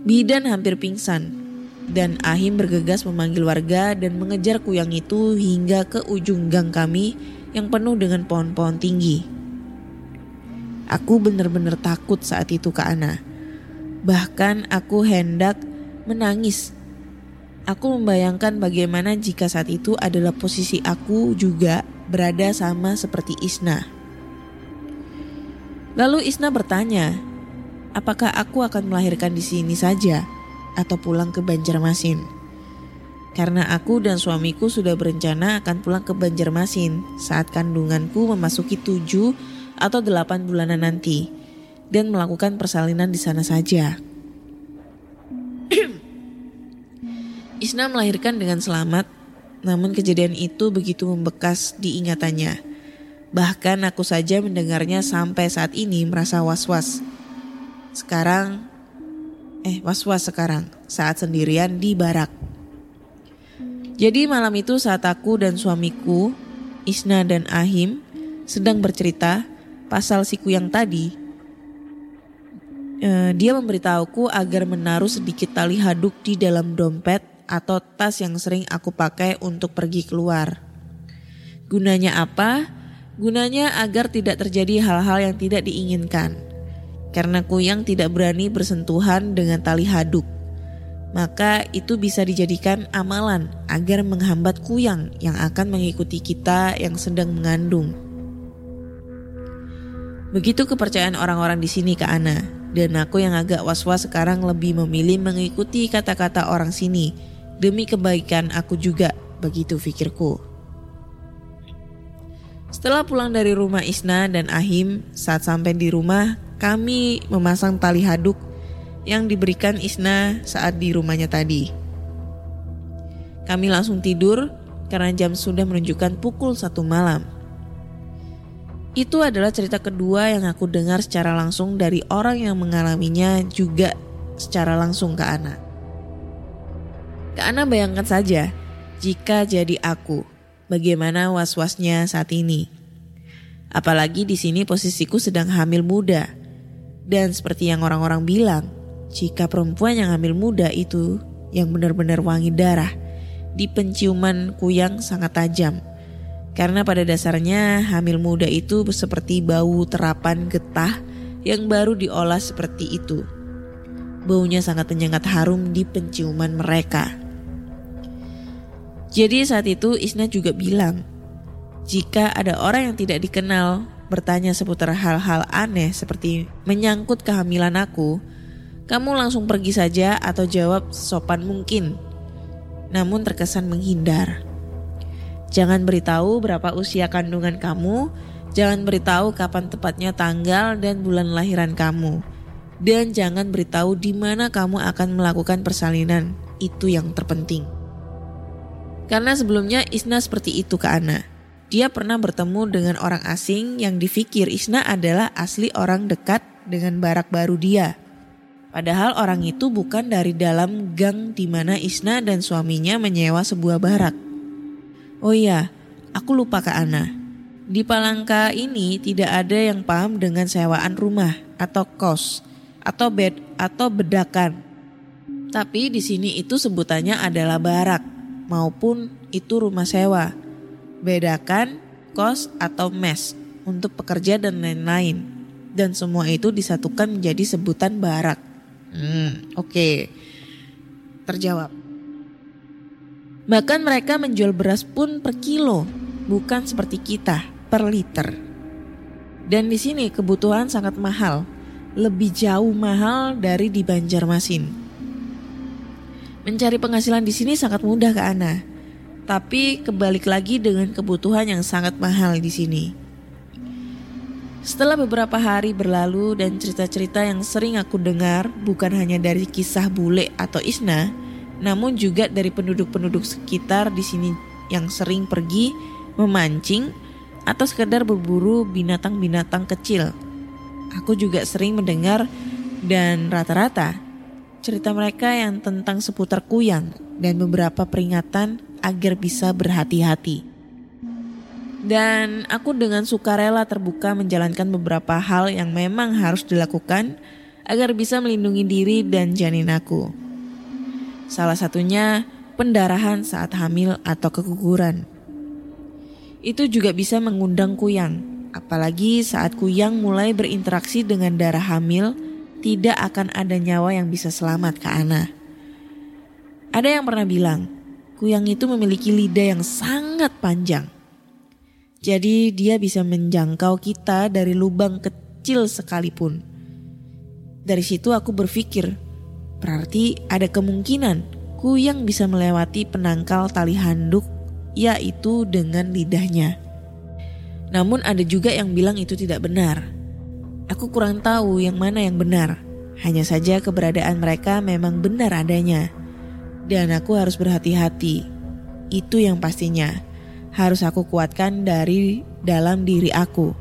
Bidan hampir pingsan dan Ahim bergegas memanggil warga dan mengejar kuyang itu hingga ke ujung gang kami yang penuh dengan pohon-pohon tinggi. Aku benar-benar takut saat itu ke Ana. Bahkan aku hendak menangis. Aku membayangkan bagaimana jika saat itu adalah posisi aku juga berada sama seperti Isna. Lalu Isna bertanya, apakah aku akan melahirkan di sini saja atau pulang ke Banjarmasin. Karena aku dan suamiku sudah berencana akan pulang ke Banjarmasin saat kandunganku memasuki tujuh atau delapan bulanan nanti dan melakukan persalinan di sana saja. Isna melahirkan dengan selamat, namun kejadian itu begitu membekas di ingatannya. Bahkan aku saja mendengarnya sampai saat ini merasa was-was sekarang, eh was-was sekarang saat sendirian di barak. Jadi malam itu saat aku dan suamiku, Isna dan Ahim, sedang bercerita pasal siku yang tadi, eh, dia memberitahuku agar menaruh sedikit tali haduk di dalam dompet atau tas yang sering aku pakai untuk pergi keluar. Gunanya apa? Gunanya agar tidak terjadi hal-hal yang tidak diinginkan karena kuyang tidak berani bersentuhan dengan tali haduk. Maka itu bisa dijadikan amalan agar menghambat kuyang yang akan mengikuti kita yang sedang mengandung. Begitu kepercayaan orang-orang di sini ke Ana, dan aku yang agak was-was sekarang lebih memilih mengikuti kata-kata orang sini demi kebaikan aku juga, begitu pikirku. Setelah pulang dari rumah Isna dan Ahim, saat sampai di rumah, kami memasang tali haduk yang diberikan Isna saat di rumahnya tadi. Kami langsung tidur karena jam sudah menunjukkan pukul satu malam. Itu adalah cerita kedua yang aku dengar secara langsung dari orang yang mengalaminya juga secara langsung ke Ana. Ke Ana bayangkan saja jika jadi aku, bagaimana was-wasnya saat ini. Apalagi di sini posisiku sedang hamil muda. Dan seperti yang orang-orang bilang, jika perempuan yang hamil muda itu yang benar-benar wangi darah, di penciuman kuyang sangat tajam. Karena pada dasarnya hamil muda itu seperti bau terapan getah yang baru diolah seperti itu. Baunya sangat menyengat harum di penciuman mereka. Jadi saat itu Isna juga bilang, jika ada orang yang tidak dikenal bertanya seputar hal-hal aneh seperti menyangkut kehamilan aku, kamu langsung pergi saja atau jawab sopan mungkin. Namun terkesan menghindar. Jangan beritahu berapa usia kandungan kamu, jangan beritahu kapan tepatnya tanggal dan bulan lahiran kamu. Dan jangan beritahu di mana kamu akan melakukan persalinan. Itu yang terpenting. Karena sebelumnya Isna seperti itu ke Ana. Dia pernah bertemu dengan orang asing yang difikir Isna adalah asli orang dekat dengan barak baru dia. Padahal orang itu bukan dari dalam gang di mana Isna dan suaminya menyewa sebuah barak. Oh iya, aku lupa ke Ana. Di Palangka ini tidak ada yang paham dengan sewaan rumah atau kos atau bed atau bedakan. Tapi di sini itu sebutannya adalah barak maupun itu rumah sewa. Bedakan kos atau mes untuk pekerja dan lain-lain. Dan semua itu disatukan menjadi sebutan barak. Hmm, oke. Okay. Terjawab. Bahkan mereka menjual beras pun per kilo, bukan seperti kita per liter. Dan di sini kebutuhan sangat mahal, lebih jauh mahal dari di Banjarmasin. Mencari penghasilan di sini sangat mudah ke Ana, tapi kebalik lagi dengan kebutuhan yang sangat mahal di sini. Setelah beberapa hari berlalu dan cerita-cerita yang sering aku dengar bukan hanya dari kisah bule atau Isna, namun juga dari penduduk-penduduk sekitar di sini yang sering pergi memancing atau sekedar berburu binatang-binatang kecil. Aku juga sering mendengar dan rata-rata cerita mereka yang tentang seputar kuyang dan beberapa peringatan agar bisa berhati-hati. Dan aku dengan sukarela terbuka menjalankan beberapa hal yang memang harus dilakukan agar bisa melindungi diri dan janin aku. Salah satunya pendarahan saat hamil atau keguguran. Itu juga bisa mengundang kuyang, apalagi saat kuyang mulai berinteraksi dengan darah hamil, tidak akan ada nyawa yang bisa selamat ke Ana. Ada yang pernah bilang, kuyang itu memiliki lidah yang sangat panjang. Jadi dia bisa menjangkau kita dari lubang kecil sekalipun. Dari situ aku berpikir, Berarti ada kemungkinan kuyang bisa melewati penangkal tali handuk yaitu dengan lidahnya. Namun ada juga yang bilang itu tidak benar. Aku kurang tahu yang mana yang benar. Hanya saja keberadaan mereka memang benar adanya. Dan aku harus berhati-hati. Itu yang pastinya harus aku kuatkan dari dalam diri aku.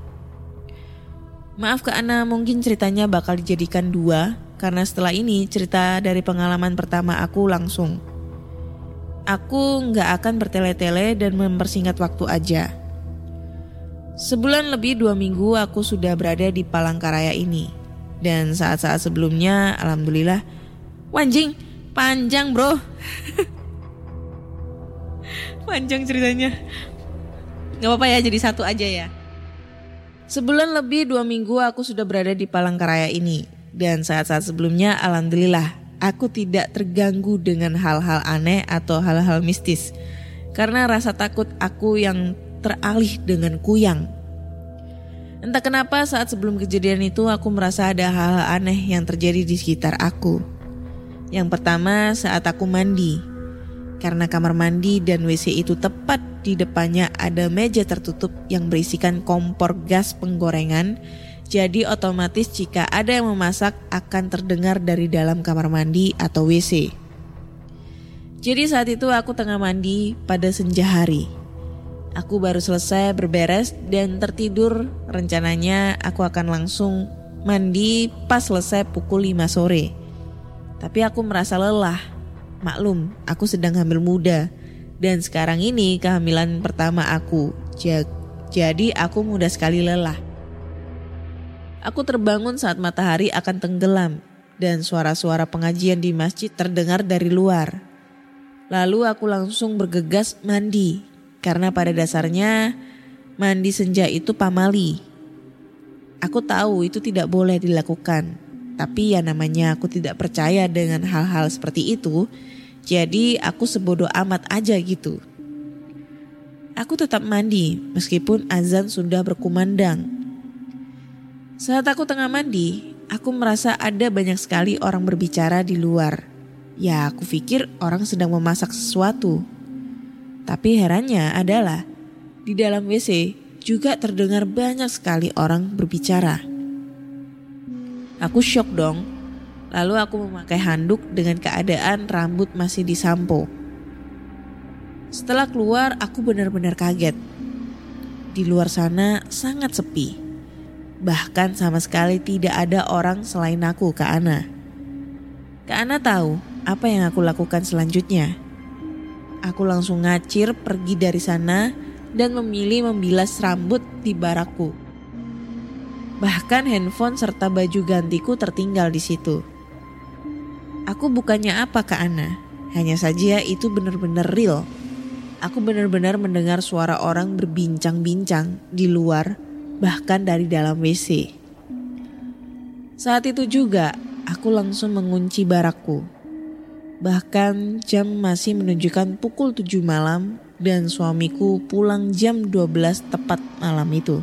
Maaf ke Ana, mungkin ceritanya bakal dijadikan dua karena setelah ini cerita dari pengalaman pertama aku langsung. Aku nggak akan bertele-tele dan mempersingkat waktu aja. Sebulan lebih dua minggu aku sudah berada di Palangkaraya ini. Dan saat-saat sebelumnya alhamdulillah Wanjing panjang bro Panjang ceritanya Gak apa-apa ya jadi satu aja ya Sebulan lebih dua minggu aku sudah berada di Palangkaraya ini dan saat-saat sebelumnya alhamdulillah aku tidak terganggu dengan hal-hal aneh atau hal-hal mistis. Karena rasa takut aku yang teralih dengan kuyang. Entah kenapa saat sebelum kejadian itu aku merasa ada hal-hal aneh yang terjadi di sekitar aku. Yang pertama saat aku mandi. Karena kamar mandi dan WC itu tepat di depannya ada meja tertutup yang berisikan kompor gas penggorengan jadi otomatis jika ada yang memasak akan terdengar dari dalam kamar mandi atau WC. Jadi saat itu aku tengah mandi pada senja hari. Aku baru selesai berberes dan tertidur. Rencananya aku akan langsung mandi pas selesai pukul 5 sore. Tapi aku merasa lelah. Maklum, aku sedang hamil muda Dan sekarang ini kehamilan pertama aku. Ja- Jadi aku mudah sekali lelah. Aku terbangun saat matahari akan tenggelam dan suara-suara pengajian di masjid terdengar dari luar. Lalu aku langsung bergegas mandi karena pada dasarnya mandi senja itu pamali. Aku tahu itu tidak boleh dilakukan, tapi ya namanya aku tidak percaya dengan hal-hal seperti itu, jadi aku sebodoh amat aja gitu. Aku tetap mandi meskipun azan sudah berkumandang. Saat aku tengah mandi, aku merasa ada banyak sekali orang berbicara di luar. Ya aku pikir orang sedang memasak sesuatu. Tapi herannya adalah di dalam WC juga terdengar banyak sekali orang berbicara. Aku shock dong. Lalu aku memakai handuk dengan keadaan rambut masih disampo. Setelah keluar aku benar-benar kaget. Di luar sana sangat sepi. Bahkan sama sekali tidak ada orang selain aku, Kak Ana. Kak Ana tahu apa yang aku lakukan selanjutnya. Aku langsung ngacir pergi dari sana dan memilih membilas rambut di barakku. Bahkan handphone serta baju gantiku tertinggal di situ. Aku bukannya apa Kak Ana, hanya saja itu benar-benar real. Aku benar-benar mendengar suara orang berbincang-bincang di luar, bahkan dari dalam WC. Saat itu juga, aku langsung mengunci barakku. Bahkan jam masih menunjukkan pukul 7 malam dan suamiku pulang jam 12 tepat malam itu.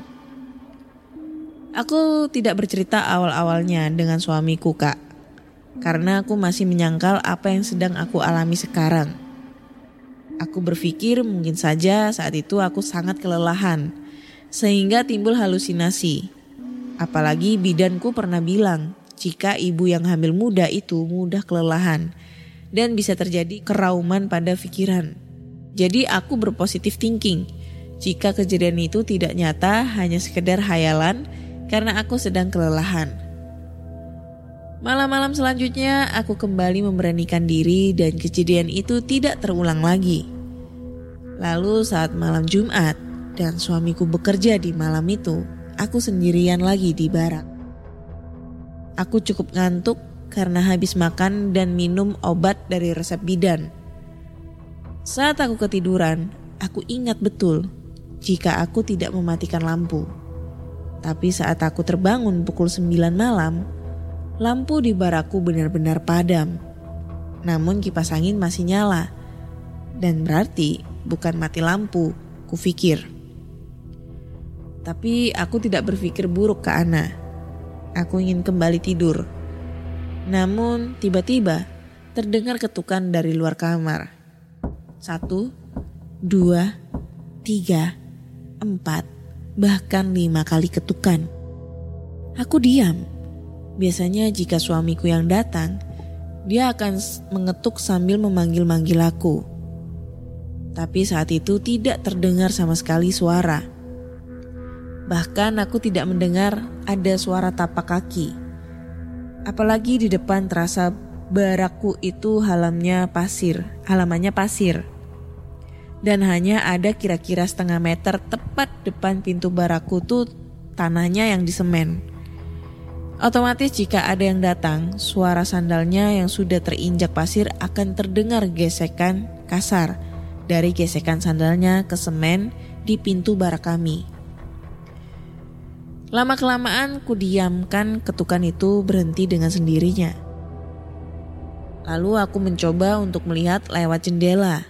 Aku tidak bercerita awal-awalnya dengan suamiku kak. Karena aku masih menyangkal apa yang sedang aku alami sekarang. Aku berpikir mungkin saja saat itu aku sangat kelelahan. Sehingga timbul halusinasi. Apalagi bidanku pernah bilang jika ibu yang hamil muda itu mudah kelelahan dan bisa terjadi kerauman pada pikiran. Jadi aku berpositif thinking. Jika kejadian itu tidak nyata, hanya sekedar hayalan karena aku sedang kelelahan. Malam-malam selanjutnya aku kembali memberanikan diri dan kejadian itu tidak terulang lagi. Lalu saat malam Jumat dan suamiku bekerja di malam itu, aku sendirian lagi di barak. Aku cukup ngantuk karena habis makan dan minum obat dari resep bidan. Saat aku ketiduran, aku ingat betul jika aku tidak mematikan lampu. Tapi saat aku terbangun pukul 9 malam, lampu di barakku benar-benar padam. Namun kipas angin masih nyala. Dan berarti bukan mati lampu, kupikir. Tapi aku tidak berpikir buruk ke Ana. Aku ingin kembali tidur. Namun tiba-tiba terdengar ketukan dari luar kamar. Satu, dua, tiga, empat, bahkan lima kali ketukan. Aku diam. Biasanya jika suamiku yang datang, dia akan mengetuk sambil memanggil-manggil aku. Tapi saat itu tidak terdengar sama sekali suara. Bahkan aku tidak mendengar ada suara tapak kaki. Apalagi di depan terasa barakku itu halamnya pasir, halamannya pasir. Dan hanya ada kira-kira setengah meter tepat depan pintu barakku tuh tanahnya yang disemen. Otomatis jika ada yang datang, suara sandalnya yang sudah terinjak pasir akan terdengar gesekan kasar dari gesekan sandalnya ke semen di pintu barak kami. Lama-kelamaan ku diamkan ketukan itu berhenti dengan sendirinya. Lalu aku mencoba untuk melihat lewat jendela.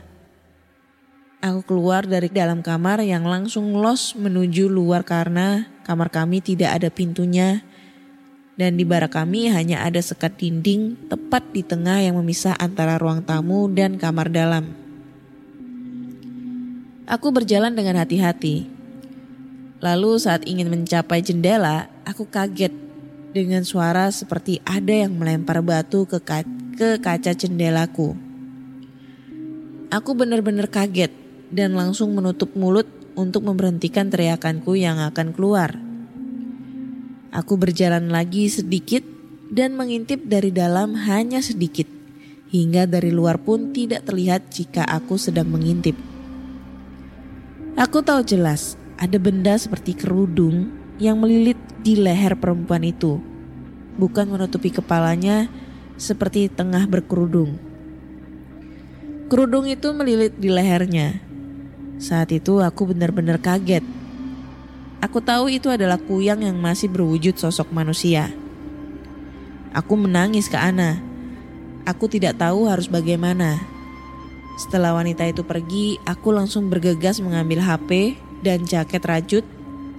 Aku keluar dari dalam kamar yang langsung los menuju luar karena kamar kami tidak ada pintunya dan di barak kami hanya ada sekat dinding tepat di tengah yang memisah antara ruang tamu dan kamar dalam. Aku berjalan dengan hati-hati. Lalu saat ingin mencapai jendela, aku kaget dengan suara seperti ada yang melempar batu ke, ka ke kaca jendelaku. Aku benar-benar kaget dan langsung menutup mulut untuk memberhentikan teriakanku yang akan keluar. Aku berjalan lagi sedikit dan mengintip dari dalam hanya sedikit, hingga dari luar pun tidak terlihat jika aku sedang mengintip. Aku tahu jelas ada benda seperti kerudung yang melilit di leher perempuan itu, bukan menutupi kepalanya seperti tengah berkerudung. Kerudung itu melilit di lehernya. Saat itu aku benar-benar kaget. Aku tahu itu adalah kuyang yang masih berwujud sosok manusia. Aku menangis ke Ana. Aku tidak tahu harus bagaimana. Setelah wanita itu pergi, aku langsung bergegas mengambil HP dan jaket rajut.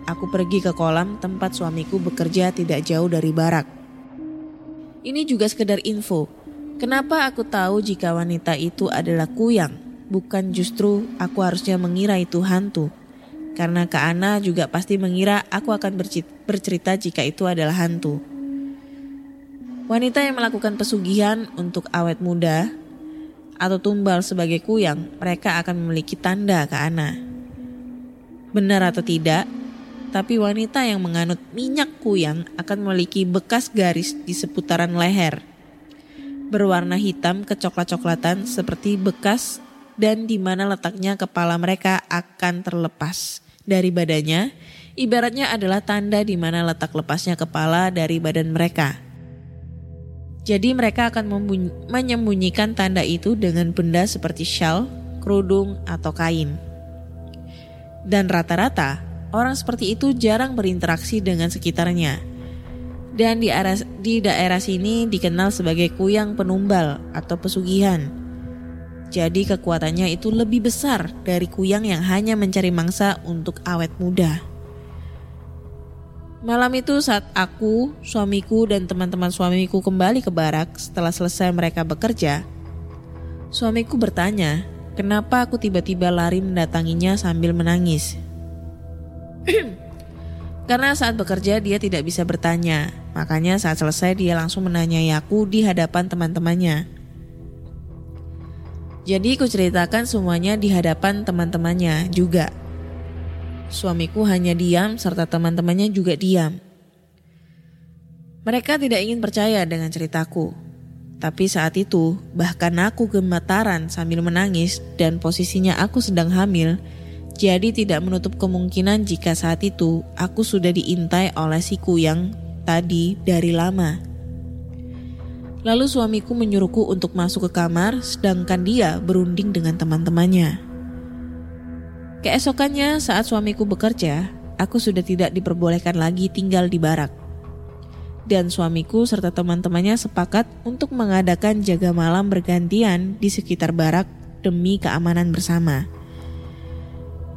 Aku pergi ke kolam tempat suamiku bekerja tidak jauh dari barak. Ini juga sekedar info. Kenapa aku tahu jika wanita itu adalah kuyang, bukan justru aku harusnya mengira itu hantu. Karena Kak Ana juga pasti mengira aku akan bercerita jika itu adalah hantu. Wanita yang melakukan pesugihan untuk awet muda atau tumbal sebagai kuyang, mereka akan memiliki tanda ke Ana. Benar atau tidak, tapi wanita yang menganut minyak kuyang akan memiliki bekas garis di seputaran leher. Berwarna hitam kecoklat-coklatan seperti bekas dan di mana letaknya kepala mereka akan terlepas dari badannya, ibaratnya adalah tanda di mana letak lepasnya kepala dari badan mereka. Jadi mereka akan menyembunyikan tanda itu dengan benda seperti shawl, kerudung, atau kain. Dan rata-rata orang seperti itu jarang berinteraksi dengan sekitarnya. Dan di, daerah, di daerah sini dikenal sebagai kuyang penumbal atau pesugihan. Jadi kekuatannya itu lebih besar dari kuyang yang hanya mencari mangsa untuk awet muda. Malam itu saat aku, suamiku, dan teman-teman suamiku kembali ke barak setelah selesai mereka bekerja, suamiku bertanya, kenapa aku tiba-tiba lari mendatanginya sambil menangis. Karena saat bekerja dia tidak bisa bertanya, makanya saat selesai dia langsung menanyai aku di hadapan teman-temannya. Jadi ku ceritakan semuanya di hadapan teman-temannya juga. Suamiku hanya diam serta teman-temannya juga diam. Mereka tidak ingin percaya dengan ceritaku. Tapi saat itu, bahkan aku gemetaran sambil menangis dan posisinya aku sedang hamil, jadi tidak menutup kemungkinan jika saat itu aku sudah diintai oleh si kuyang tadi dari lama. Lalu suamiku menyuruhku untuk masuk ke kamar sedangkan dia berunding dengan teman-temannya. Keesokannya saat suamiku bekerja, aku sudah tidak diperbolehkan lagi tinggal di barak. Dan suamiku serta teman-temannya sepakat untuk mengadakan jaga malam bergantian di sekitar barak demi keamanan bersama.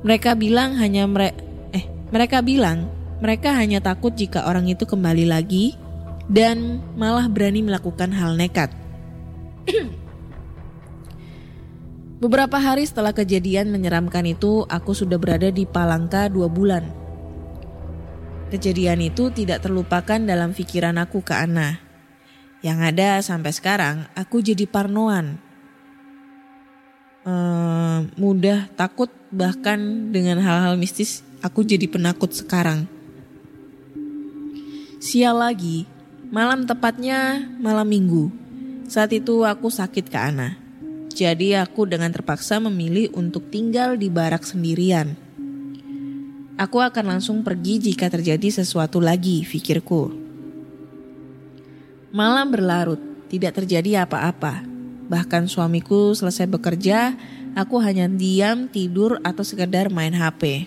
Mereka bilang hanya mere eh mereka bilang mereka hanya takut jika orang itu kembali lagi dan malah berani melakukan hal nekat. Beberapa hari setelah kejadian menyeramkan itu, aku sudah berada di Palangka dua bulan. Kejadian itu tidak terlupakan dalam pikiran aku ke Ana. Yang ada sampai sekarang, aku jadi parnoan. Uh, mudah takut bahkan dengan hal-hal mistis, aku jadi penakut sekarang. Sial lagi, malam tepatnya malam minggu. Saat itu aku sakit ke Ana. Jadi aku dengan terpaksa memilih untuk tinggal di barak sendirian. Aku akan langsung pergi jika terjadi sesuatu lagi, pikirku. Malam berlarut, tidak terjadi apa-apa. Bahkan suamiku selesai bekerja, aku hanya diam, tidur, atau sekedar main HP.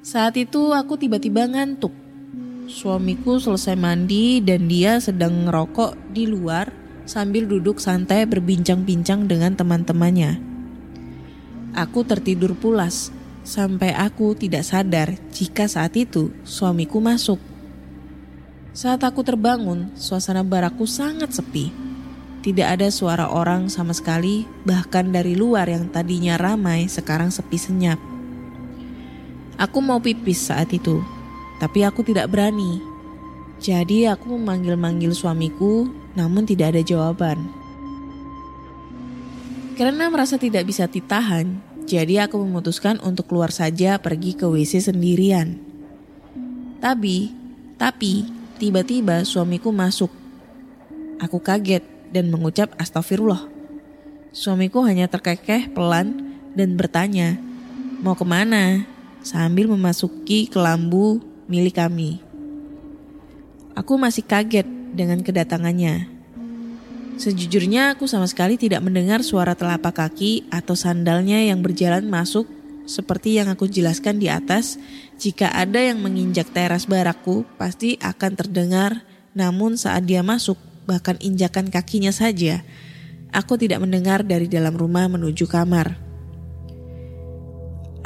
Saat itu aku tiba-tiba ngantuk. Suamiku selesai mandi dan dia sedang ngerokok di luar sambil duduk santai berbincang-bincang dengan teman-temannya. Aku tertidur pulas sampai aku tidak sadar jika saat itu suamiku masuk. Saat aku terbangun, suasana barakku sangat sepi. Tidak ada suara orang sama sekali, bahkan dari luar yang tadinya ramai sekarang sepi senyap. Aku mau pipis saat itu, tapi aku tidak berani. Jadi aku memanggil-manggil suamiku namun tidak ada jawaban. Karena merasa tidak bisa ditahan, jadi aku memutuskan untuk keluar saja pergi ke WC sendirian. Tapi, tapi tiba-tiba suamiku masuk. Aku kaget dan mengucap astagfirullah. Suamiku hanya terkekeh pelan dan bertanya, mau ke mana? Sambil memasuki kelambu milik kami. Aku masih kaget dengan kedatangannya. Sejujurnya aku sama sekali tidak mendengar suara telapak kaki atau sandalnya yang berjalan masuk seperti yang aku jelaskan di atas. Jika ada yang menginjak teras barakku, pasti akan terdengar. Namun saat dia masuk, bahkan injakan kakinya saja, aku tidak mendengar dari dalam rumah menuju kamar.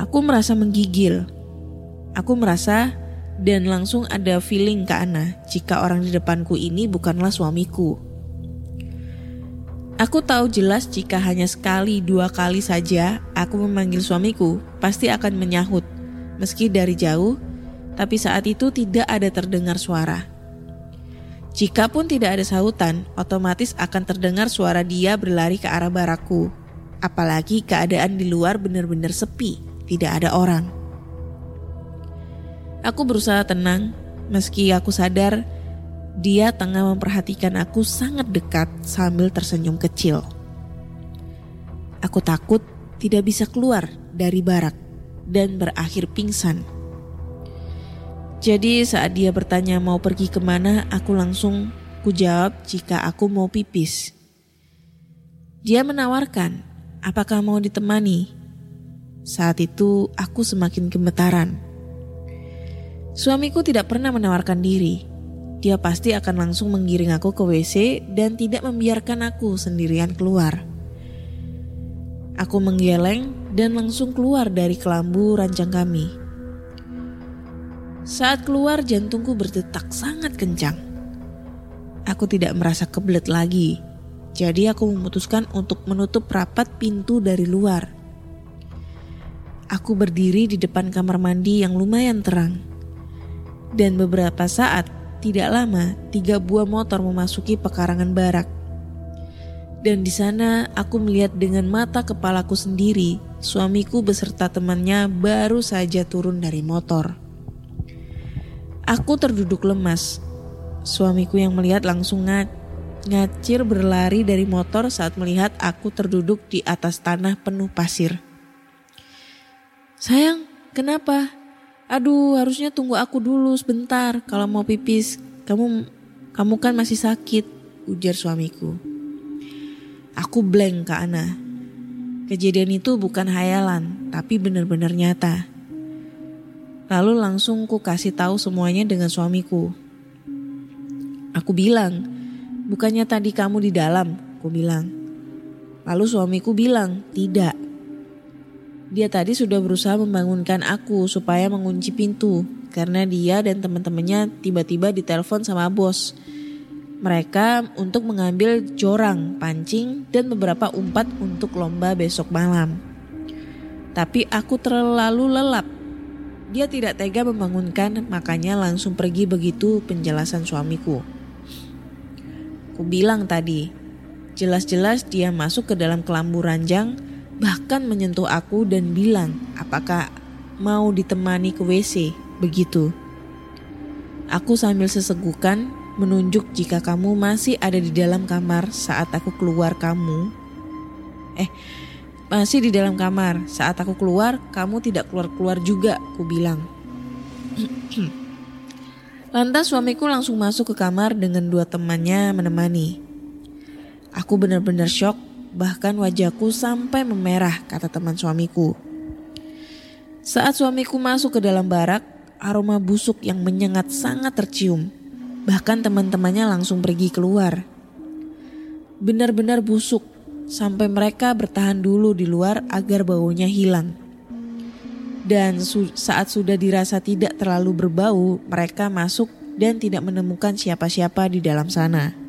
Aku merasa menggigil. Aku merasa dan langsung ada feeling ke Ana jika orang di depanku ini bukanlah suamiku. Aku tahu jelas jika hanya sekali dua kali saja aku memanggil suamiku, pasti akan menyahut, meski dari jauh, tapi saat itu tidak ada terdengar suara. Jika pun tidak ada sahutan, otomatis akan terdengar suara dia berlari ke arah barakku. Apalagi keadaan di luar benar-benar sepi, tidak ada orang. Aku berusaha tenang, meski aku sadar dia tengah memperhatikan aku sangat dekat sambil tersenyum kecil. Aku takut tidak bisa keluar dari barak dan berakhir pingsan. Jadi saat dia bertanya mau pergi ke mana, aku langsung kujawab jika aku mau pipis. Dia menawarkan, apakah mau ditemani? Saat itu aku semakin gemetaran. Suamiku tidak pernah menawarkan diri. Dia pasti akan langsung menggiring aku ke WC dan tidak membiarkan aku sendirian keluar. Aku menggeleng dan langsung keluar dari kelambu rancang kami. Saat keluar jantungku berdetak sangat kencang. Aku tidak merasa kebelet lagi. Jadi aku memutuskan untuk menutup rapat pintu dari luar. Aku berdiri di depan kamar mandi yang lumayan terang dan beberapa saat, tidak lama, tiga buah motor memasuki pekarangan barak. Dan di sana aku melihat dengan mata kepalaku sendiri, suamiku beserta temannya baru saja turun dari motor. Aku terduduk lemas. Suamiku yang melihat langsung ng ngacir berlari dari motor saat melihat aku terduduk di atas tanah penuh pasir. Sayang, kenapa? Aduh, harusnya tunggu aku dulu sebentar kalau mau pipis. Kamu kamu kan masih sakit, ujar suamiku. Aku blank ke Ana. Kejadian itu bukan hayalan, tapi benar-benar nyata. Lalu langsung ku kasih tahu semuanya dengan suamiku. Aku bilang, bukannya tadi kamu di dalam, ku bilang. Lalu suamiku bilang, tidak. Dia tadi sudah berusaha membangunkan aku supaya mengunci pintu karena dia dan teman-temannya tiba-tiba ditelepon sama bos. Mereka untuk mengambil jorang, pancing, dan beberapa umpat untuk lomba besok malam. Tapi aku terlalu lelap. Dia tidak tega membangunkan, makanya langsung pergi begitu penjelasan suamiku. Ku bilang tadi, jelas-jelas dia masuk ke dalam kelambu ranjang bahkan menyentuh aku dan bilang apakah mau ditemani ke WC begitu. Aku sambil sesegukan menunjuk jika kamu masih ada di dalam kamar saat aku keluar kamu. Eh, masih di dalam kamar. Saat aku keluar, kamu tidak keluar-keluar juga, ku bilang. Lantas suamiku langsung masuk ke kamar dengan dua temannya menemani. Aku benar-benar shock bahkan wajahku sampai memerah, kata teman suamiku. Saat suamiku masuk ke dalam barak, aroma busuk yang menyengat sangat tercium. Bahkan teman-temannya langsung pergi keluar. Benar-benar busuk, sampai mereka bertahan dulu di luar agar baunya hilang. Dan su saat sudah dirasa tidak terlalu berbau, mereka masuk dan tidak menemukan siapa-siapa di dalam sana.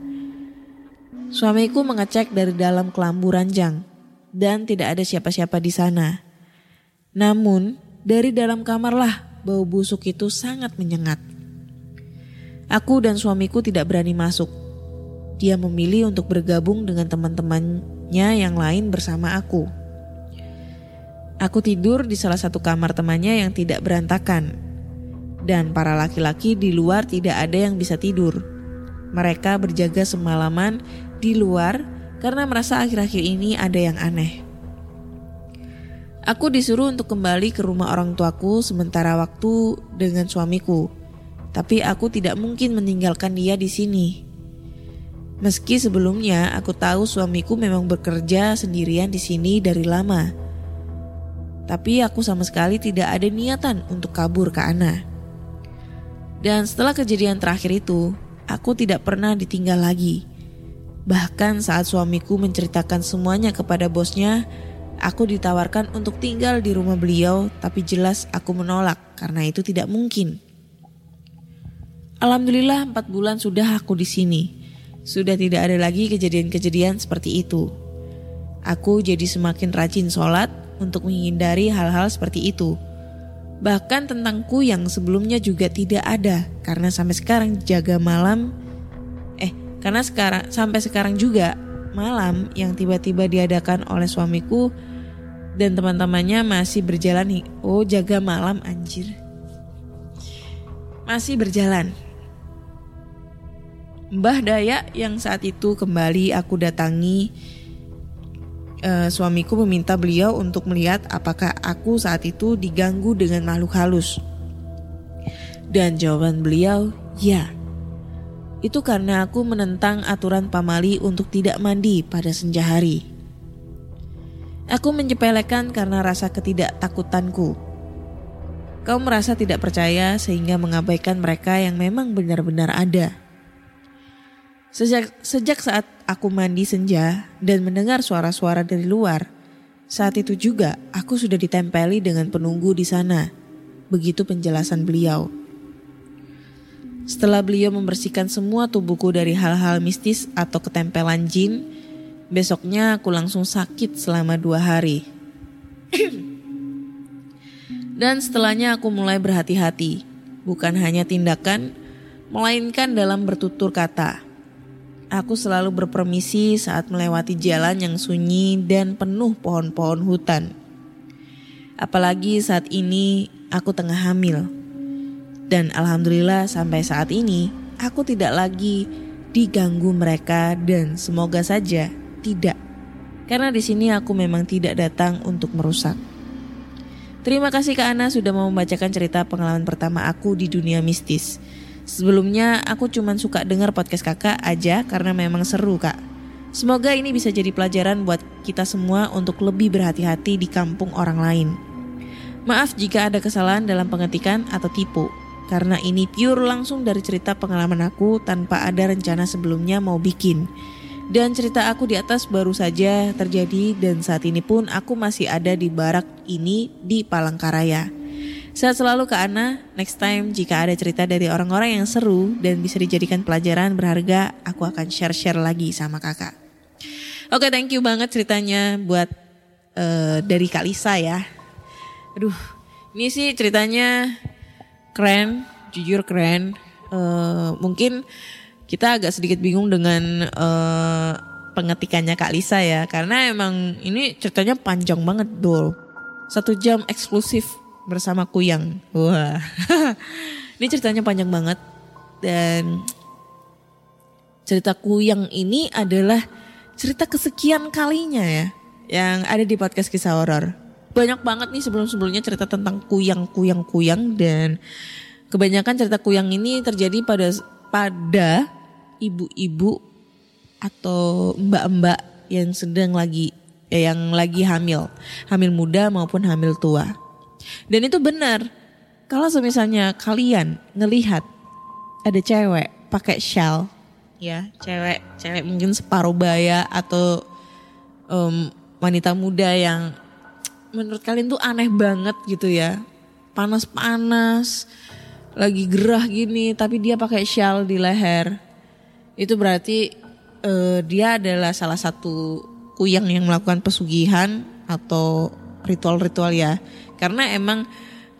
Suamiku mengecek dari dalam kelambu ranjang dan tidak ada siapa-siapa di sana. Namun, dari dalam kamarlah bau busuk itu sangat menyengat. Aku dan suamiku tidak berani masuk. Dia memilih untuk bergabung dengan teman-temannya yang lain bersama aku. Aku tidur di salah satu kamar temannya yang tidak berantakan. Dan para laki-laki di luar tidak ada yang bisa tidur. Mereka berjaga semalaman di luar karena merasa akhir-akhir ini ada yang aneh. Aku disuruh untuk kembali ke rumah orang tuaku sementara waktu dengan suamiku. Tapi aku tidak mungkin meninggalkan dia di sini. Meski sebelumnya aku tahu suamiku memang bekerja sendirian di sini dari lama. Tapi aku sama sekali tidak ada niatan untuk kabur ke Ana. Dan setelah kejadian terakhir itu, aku tidak pernah ditinggal lagi. Bahkan saat suamiku menceritakan semuanya kepada bosnya, aku ditawarkan untuk tinggal di rumah beliau, tapi jelas aku menolak karena itu tidak mungkin. Alhamdulillah empat bulan sudah aku di sini. Sudah tidak ada lagi kejadian-kejadian seperti itu. Aku jadi semakin rajin sholat untuk menghindari hal-hal seperti itu. Bahkan tentangku yang sebelumnya juga tidak ada karena sampai sekarang jaga malam karena sekarang sampai sekarang juga malam yang tiba-tiba diadakan oleh suamiku dan teman-temannya masih berjalan. Oh, jaga malam anjir. Masih berjalan. Mbah Dayak yang saat itu kembali aku datangi eh, suamiku meminta beliau untuk melihat apakah aku saat itu diganggu dengan makhluk halus. Dan jawaban beliau, ya. Itu karena aku menentang aturan pamali untuk tidak mandi pada senja hari. Aku menyepelekan karena rasa ketidaktakutanku. Kau merasa tidak percaya sehingga mengabaikan mereka yang memang benar-benar ada. Sejak, sejak saat aku mandi senja dan mendengar suara-suara dari luar, saat itu juga aku sudah ditempeli dengan penunggu di sana. Begitu penjelasan beliau. Setelah beliau membersihkan semua tubuhku dari hal-hal mistis atau ketempelan jin, besoknya aku langsung sakit selama dua hari. Dan setelahnya aku mulai berhati-hati, bukan hanya tindakan, melainkan dalam bertutur kata. Aku selalu berpermisi saat melewati jalan yang sunyi dan penuh pohon-pohon hutan. Apalagi saat ini aku tengah hamil. Dan alhamdulillah sampai saat ini aku tidak lagi diganggu mereka dan semoga saja tidak. Karena di sini aku memang tidak datang untuk merusak. Terima kasih Kak Ana sudah mau membacakan cerita pengalaman pertama aku di dunia mistis. Sebelumnya aku cuma suka dengar podcast kakak aja karena memang seru kak. Semoga ini bisa jadi pelajaran buat kita semua untuk lebih berhati-hati di kampung orang lain. Maaf jika ada kesalahan dalam pengetikan atau tipu, karena ini pure langsung dari cerita pengalaman aku tanpa ada rencana sebelumnya mau bikin. Dan cerita aku di atas baru saja terjadi dan saat ini pun aku masih ada di barak ini di Palangkaraya. Sehat selalu Kak Ana. Next time jika ada cerita dari orang-orang yang seru dan bisa dijadikan pelajaran berharga, aku akan share-share lagi sama kakak. Oke, thank you banget ceritanya buat uh, dari Kak Lisa ya. Aduh, ini sih ceritanya keren, jujur keren. Uh, mungkin kita agak sedikit bingung dengan uh, pengetikannya Kak Lisa ya, karena emang ini ceritanya panjang banget dul. Satu jam eksklusif bersama Kuyang. Wah, ini ceritanya panjang banget dan cerita Kuyang ini adalah cerita kesekian kalinya ya yang ada di podcast kisah horor. Banyak banget nih sebelum-sebelumnya cerita tentang Kuyang, Kuyang, Kuyang dan kebanyakan cerita Kuyang ini terjadi pada pada ibu-ibu atau mbak-mbak yang sedang lagi yang lagi hamil, hamil muda maupun hamil tua. Dan itu benar. Kalau misalnya kalian ngelihat ada cewek pakai shawl, ya cewek cewek mungkin separuh baya atau um, wanita muda yang menurut kalian tuh aneh banget gitu ya, panas-panas, lagi gerah gini, tapi dia pakai shawl di leher, itu berarti uh, dia adalah salah satu kuyang yang melakukan pesugihan atau ritual-ritual ya. Karena emang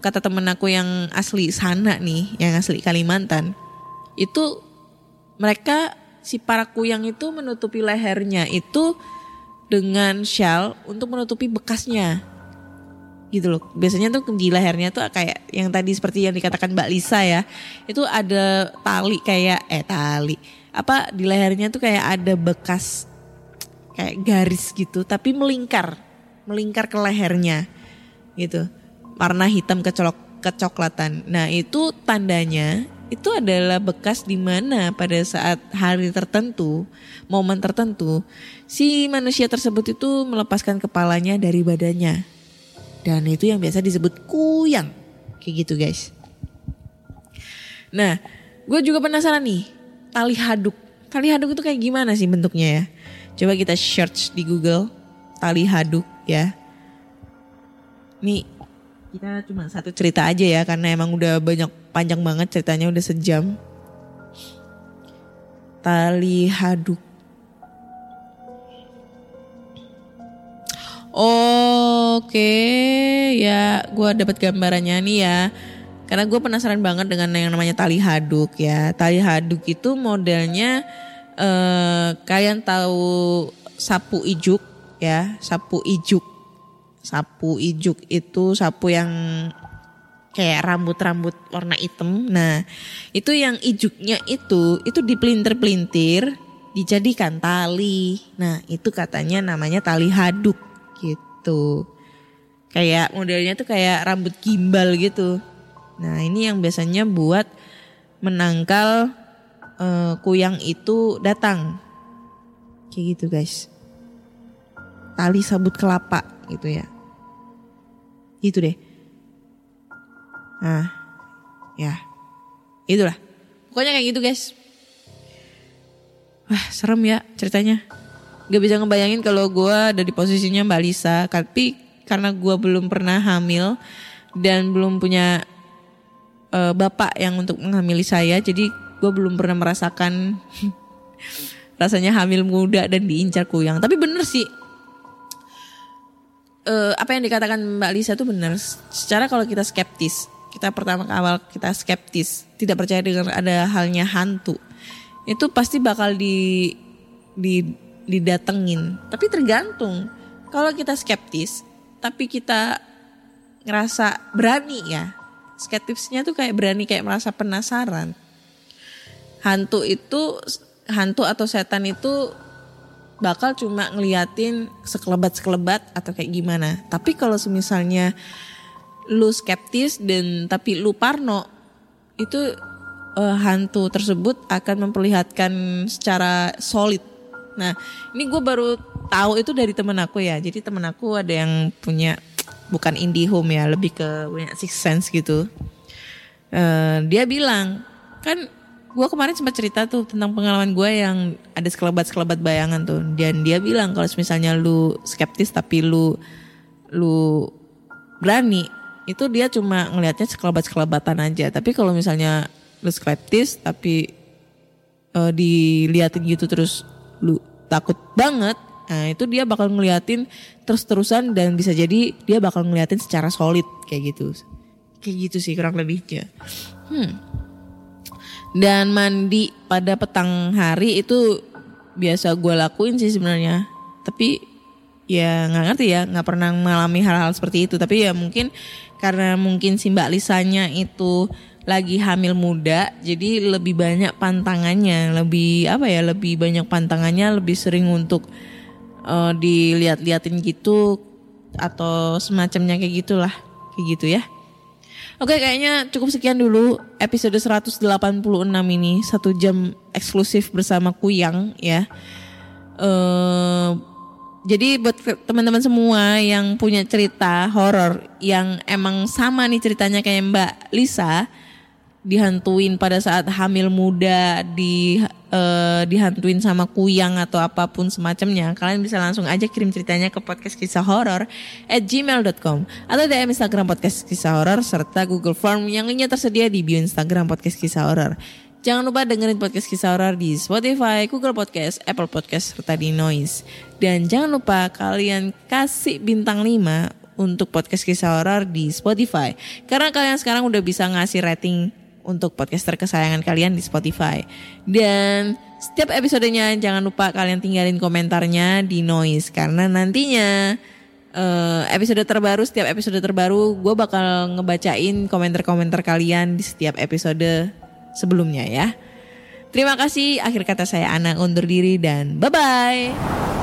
kata temen aku yang asli sana nih, yang asli Kalimantan, itu mereka si para kuyang itu menutupi lehernya itu dengan shawl untuk menutupi bekasnya gitu loh. Biasanya tuh di lehernya tuh kayak yang tadi seperti yang dikatakan Mbak Lisa ya. Itu ada tali kayak eh tali. apa di lehernya tuh kayak ada bekas kayak garis gitu tapi melingkar melingkar ke lehernya gitu warna hitam kecolok kecoklatan nah itu tandanya itu adalah bekas di mana pada saat hari tertentu momen tertentu si manusia tersebut itu melepaskan kepalanya dari badannya dan itu yang biasa disebut kuyang kayak gitu guys nah gue juga penasaran nih tali haduk tali haduk itu kayak gimana sih bentuknya ya Coba kita search di Google tali haduk ya. Nih kita cuma satu cerita aja ya karena emang udah banyak panjang banget ceritanya udah sejam. Tali haduk. Oke ya gue dapat gambarannya nih ya. Karena gue penasaran banget dengan yang namanya tali haduk ya. Tali haduk itu modelnya eh kalian tahu sapu ijuk ya, sapu ijuk. Sapu ijuk itu sapu yang kayak rambut-rambut warna hitam. Nah, itu yang ijuknya itu itu dipelintir-pelintir dijadikan tali. Nah, itu katanya namanya tali haduk gitu. Kayak modelnya tuh kayak rambut gimbal gitu. Nah, ini yang biasanya buat menangkal eh, kuyang itu datang. Kayak gitu, guys. Tali sabut kelapa gitu ya. Gitu deh. Nah, ya. Itulah. Pokoknya kayak gitu, guys. Wah, serem ya ceritanya. Gak bisa ngebayangin kalau gue ada di posisinya Mbak Lisa. Tapi karena gue belum pernah hamil dan belum punya eh, bapak yang untuk menghamili saya. Jadi gue belum pernah merasakan rasanya hamil muda dan diincar kuyang. Tapi bener sih. eh, apa yang dikatakan Mbak Lisa itu benar. Secara kalau kita skeptis, kita pertama awal kita skeptis, tidak percaya dengan ada halnya hantu, itu pasti bakal di di didatengin. Tapi tergantung. Kalau kita skeptis, tapi kita ngerasa berani ya. Skeptisnya tuh kayak berani kayak merasa penasaran. Hantu itu hantu atau setan itu bakal cuma ngeliatin sekelebat-sekelebat atau kayak gimana. Tapi kalau misalnya lu skeptis dan tapi lu parno itu eh, hantu tersebut akan memperlihatkan secara solid. Nah ini gue baru tahu itu dari temen aku ya. Jadi temen aku ada yang punya bukan indie home ya, lebih ke punya six sense gitu. Eh, dia bilang kan gue kemarin sempat cerita tuh tentang pengalaman gue yang ada sekelebat-sekelebat bayangan tuh dan dia bilang kalau misalnya lu skeptis tapi lu lu berani itu dia cuma ngelihatnya sekelebat-sekelebatan aja tapi kalau misalnya lu skeptis tapi eh, diliatin gitu terus lu takut banget nah itu dia bakal ngeliatin terus-terusan dan bisa jadi dia bakal ngeliatin secara solid kayak gitu. Kayak gitu sih kurang lebihnya. Hmm. Dan mandi pada petang hari itu biasa gue lakuin sih sebenarnya. Tapi ya nggak ngerti ya nggak pernah mengalami hal-hal seperti itu. Tapi ya mungkin karena mungkin si mbak Lisanya itu lagi hamil muda jadi lebih banyak pantangannya lebih apa ya lebih banyak pantangannya lebih sering untuk eh, dilihat-liatin gitu atau semacamnya kayak gitulah kayak gitu ya Oke kayaknya cukup sekian dulu episode 186 ini satu jam eksklusif bersama Kuyang ya. eh jadi buat teman-teman semua yang punya cerita horor yang emang sama nih ceritanya kayak Mbak Lisa dihantuin pada saat hamil muda di eh, dihantuin sama kuyang atau apa pun semacamnya kalian bisa langsung aja kirim ceritanya ke podcast kisah horor at gmail.com atau DM Instagram podcast kisah horor serta Google Form yang lainnya tersedia di bio Instagram podcast kisah horor Jangan lupa dengerin podcast kisah horor di Spotify, Google Podcast, Apple Podcast, serta di Noise. Dan jangan lupa kalian kasih bintang 5 untuk podcast kisah horor di Spotify. Karena kalian sekarang udah bisa ngasih rating untuk podcaster kesayangan kalian di Spotify. Dan setiap episodenya jangan lupa kalian tinggalin komentarnya di Noise. Karena nantinya eh, episode terbaru, setiap episode terbaru gue bakal ngebacain komentar-komentar kalian di setiap episode sebelumnya ya. Terima kasih. Akhir kata saya Ana undur diri dan bye-bye.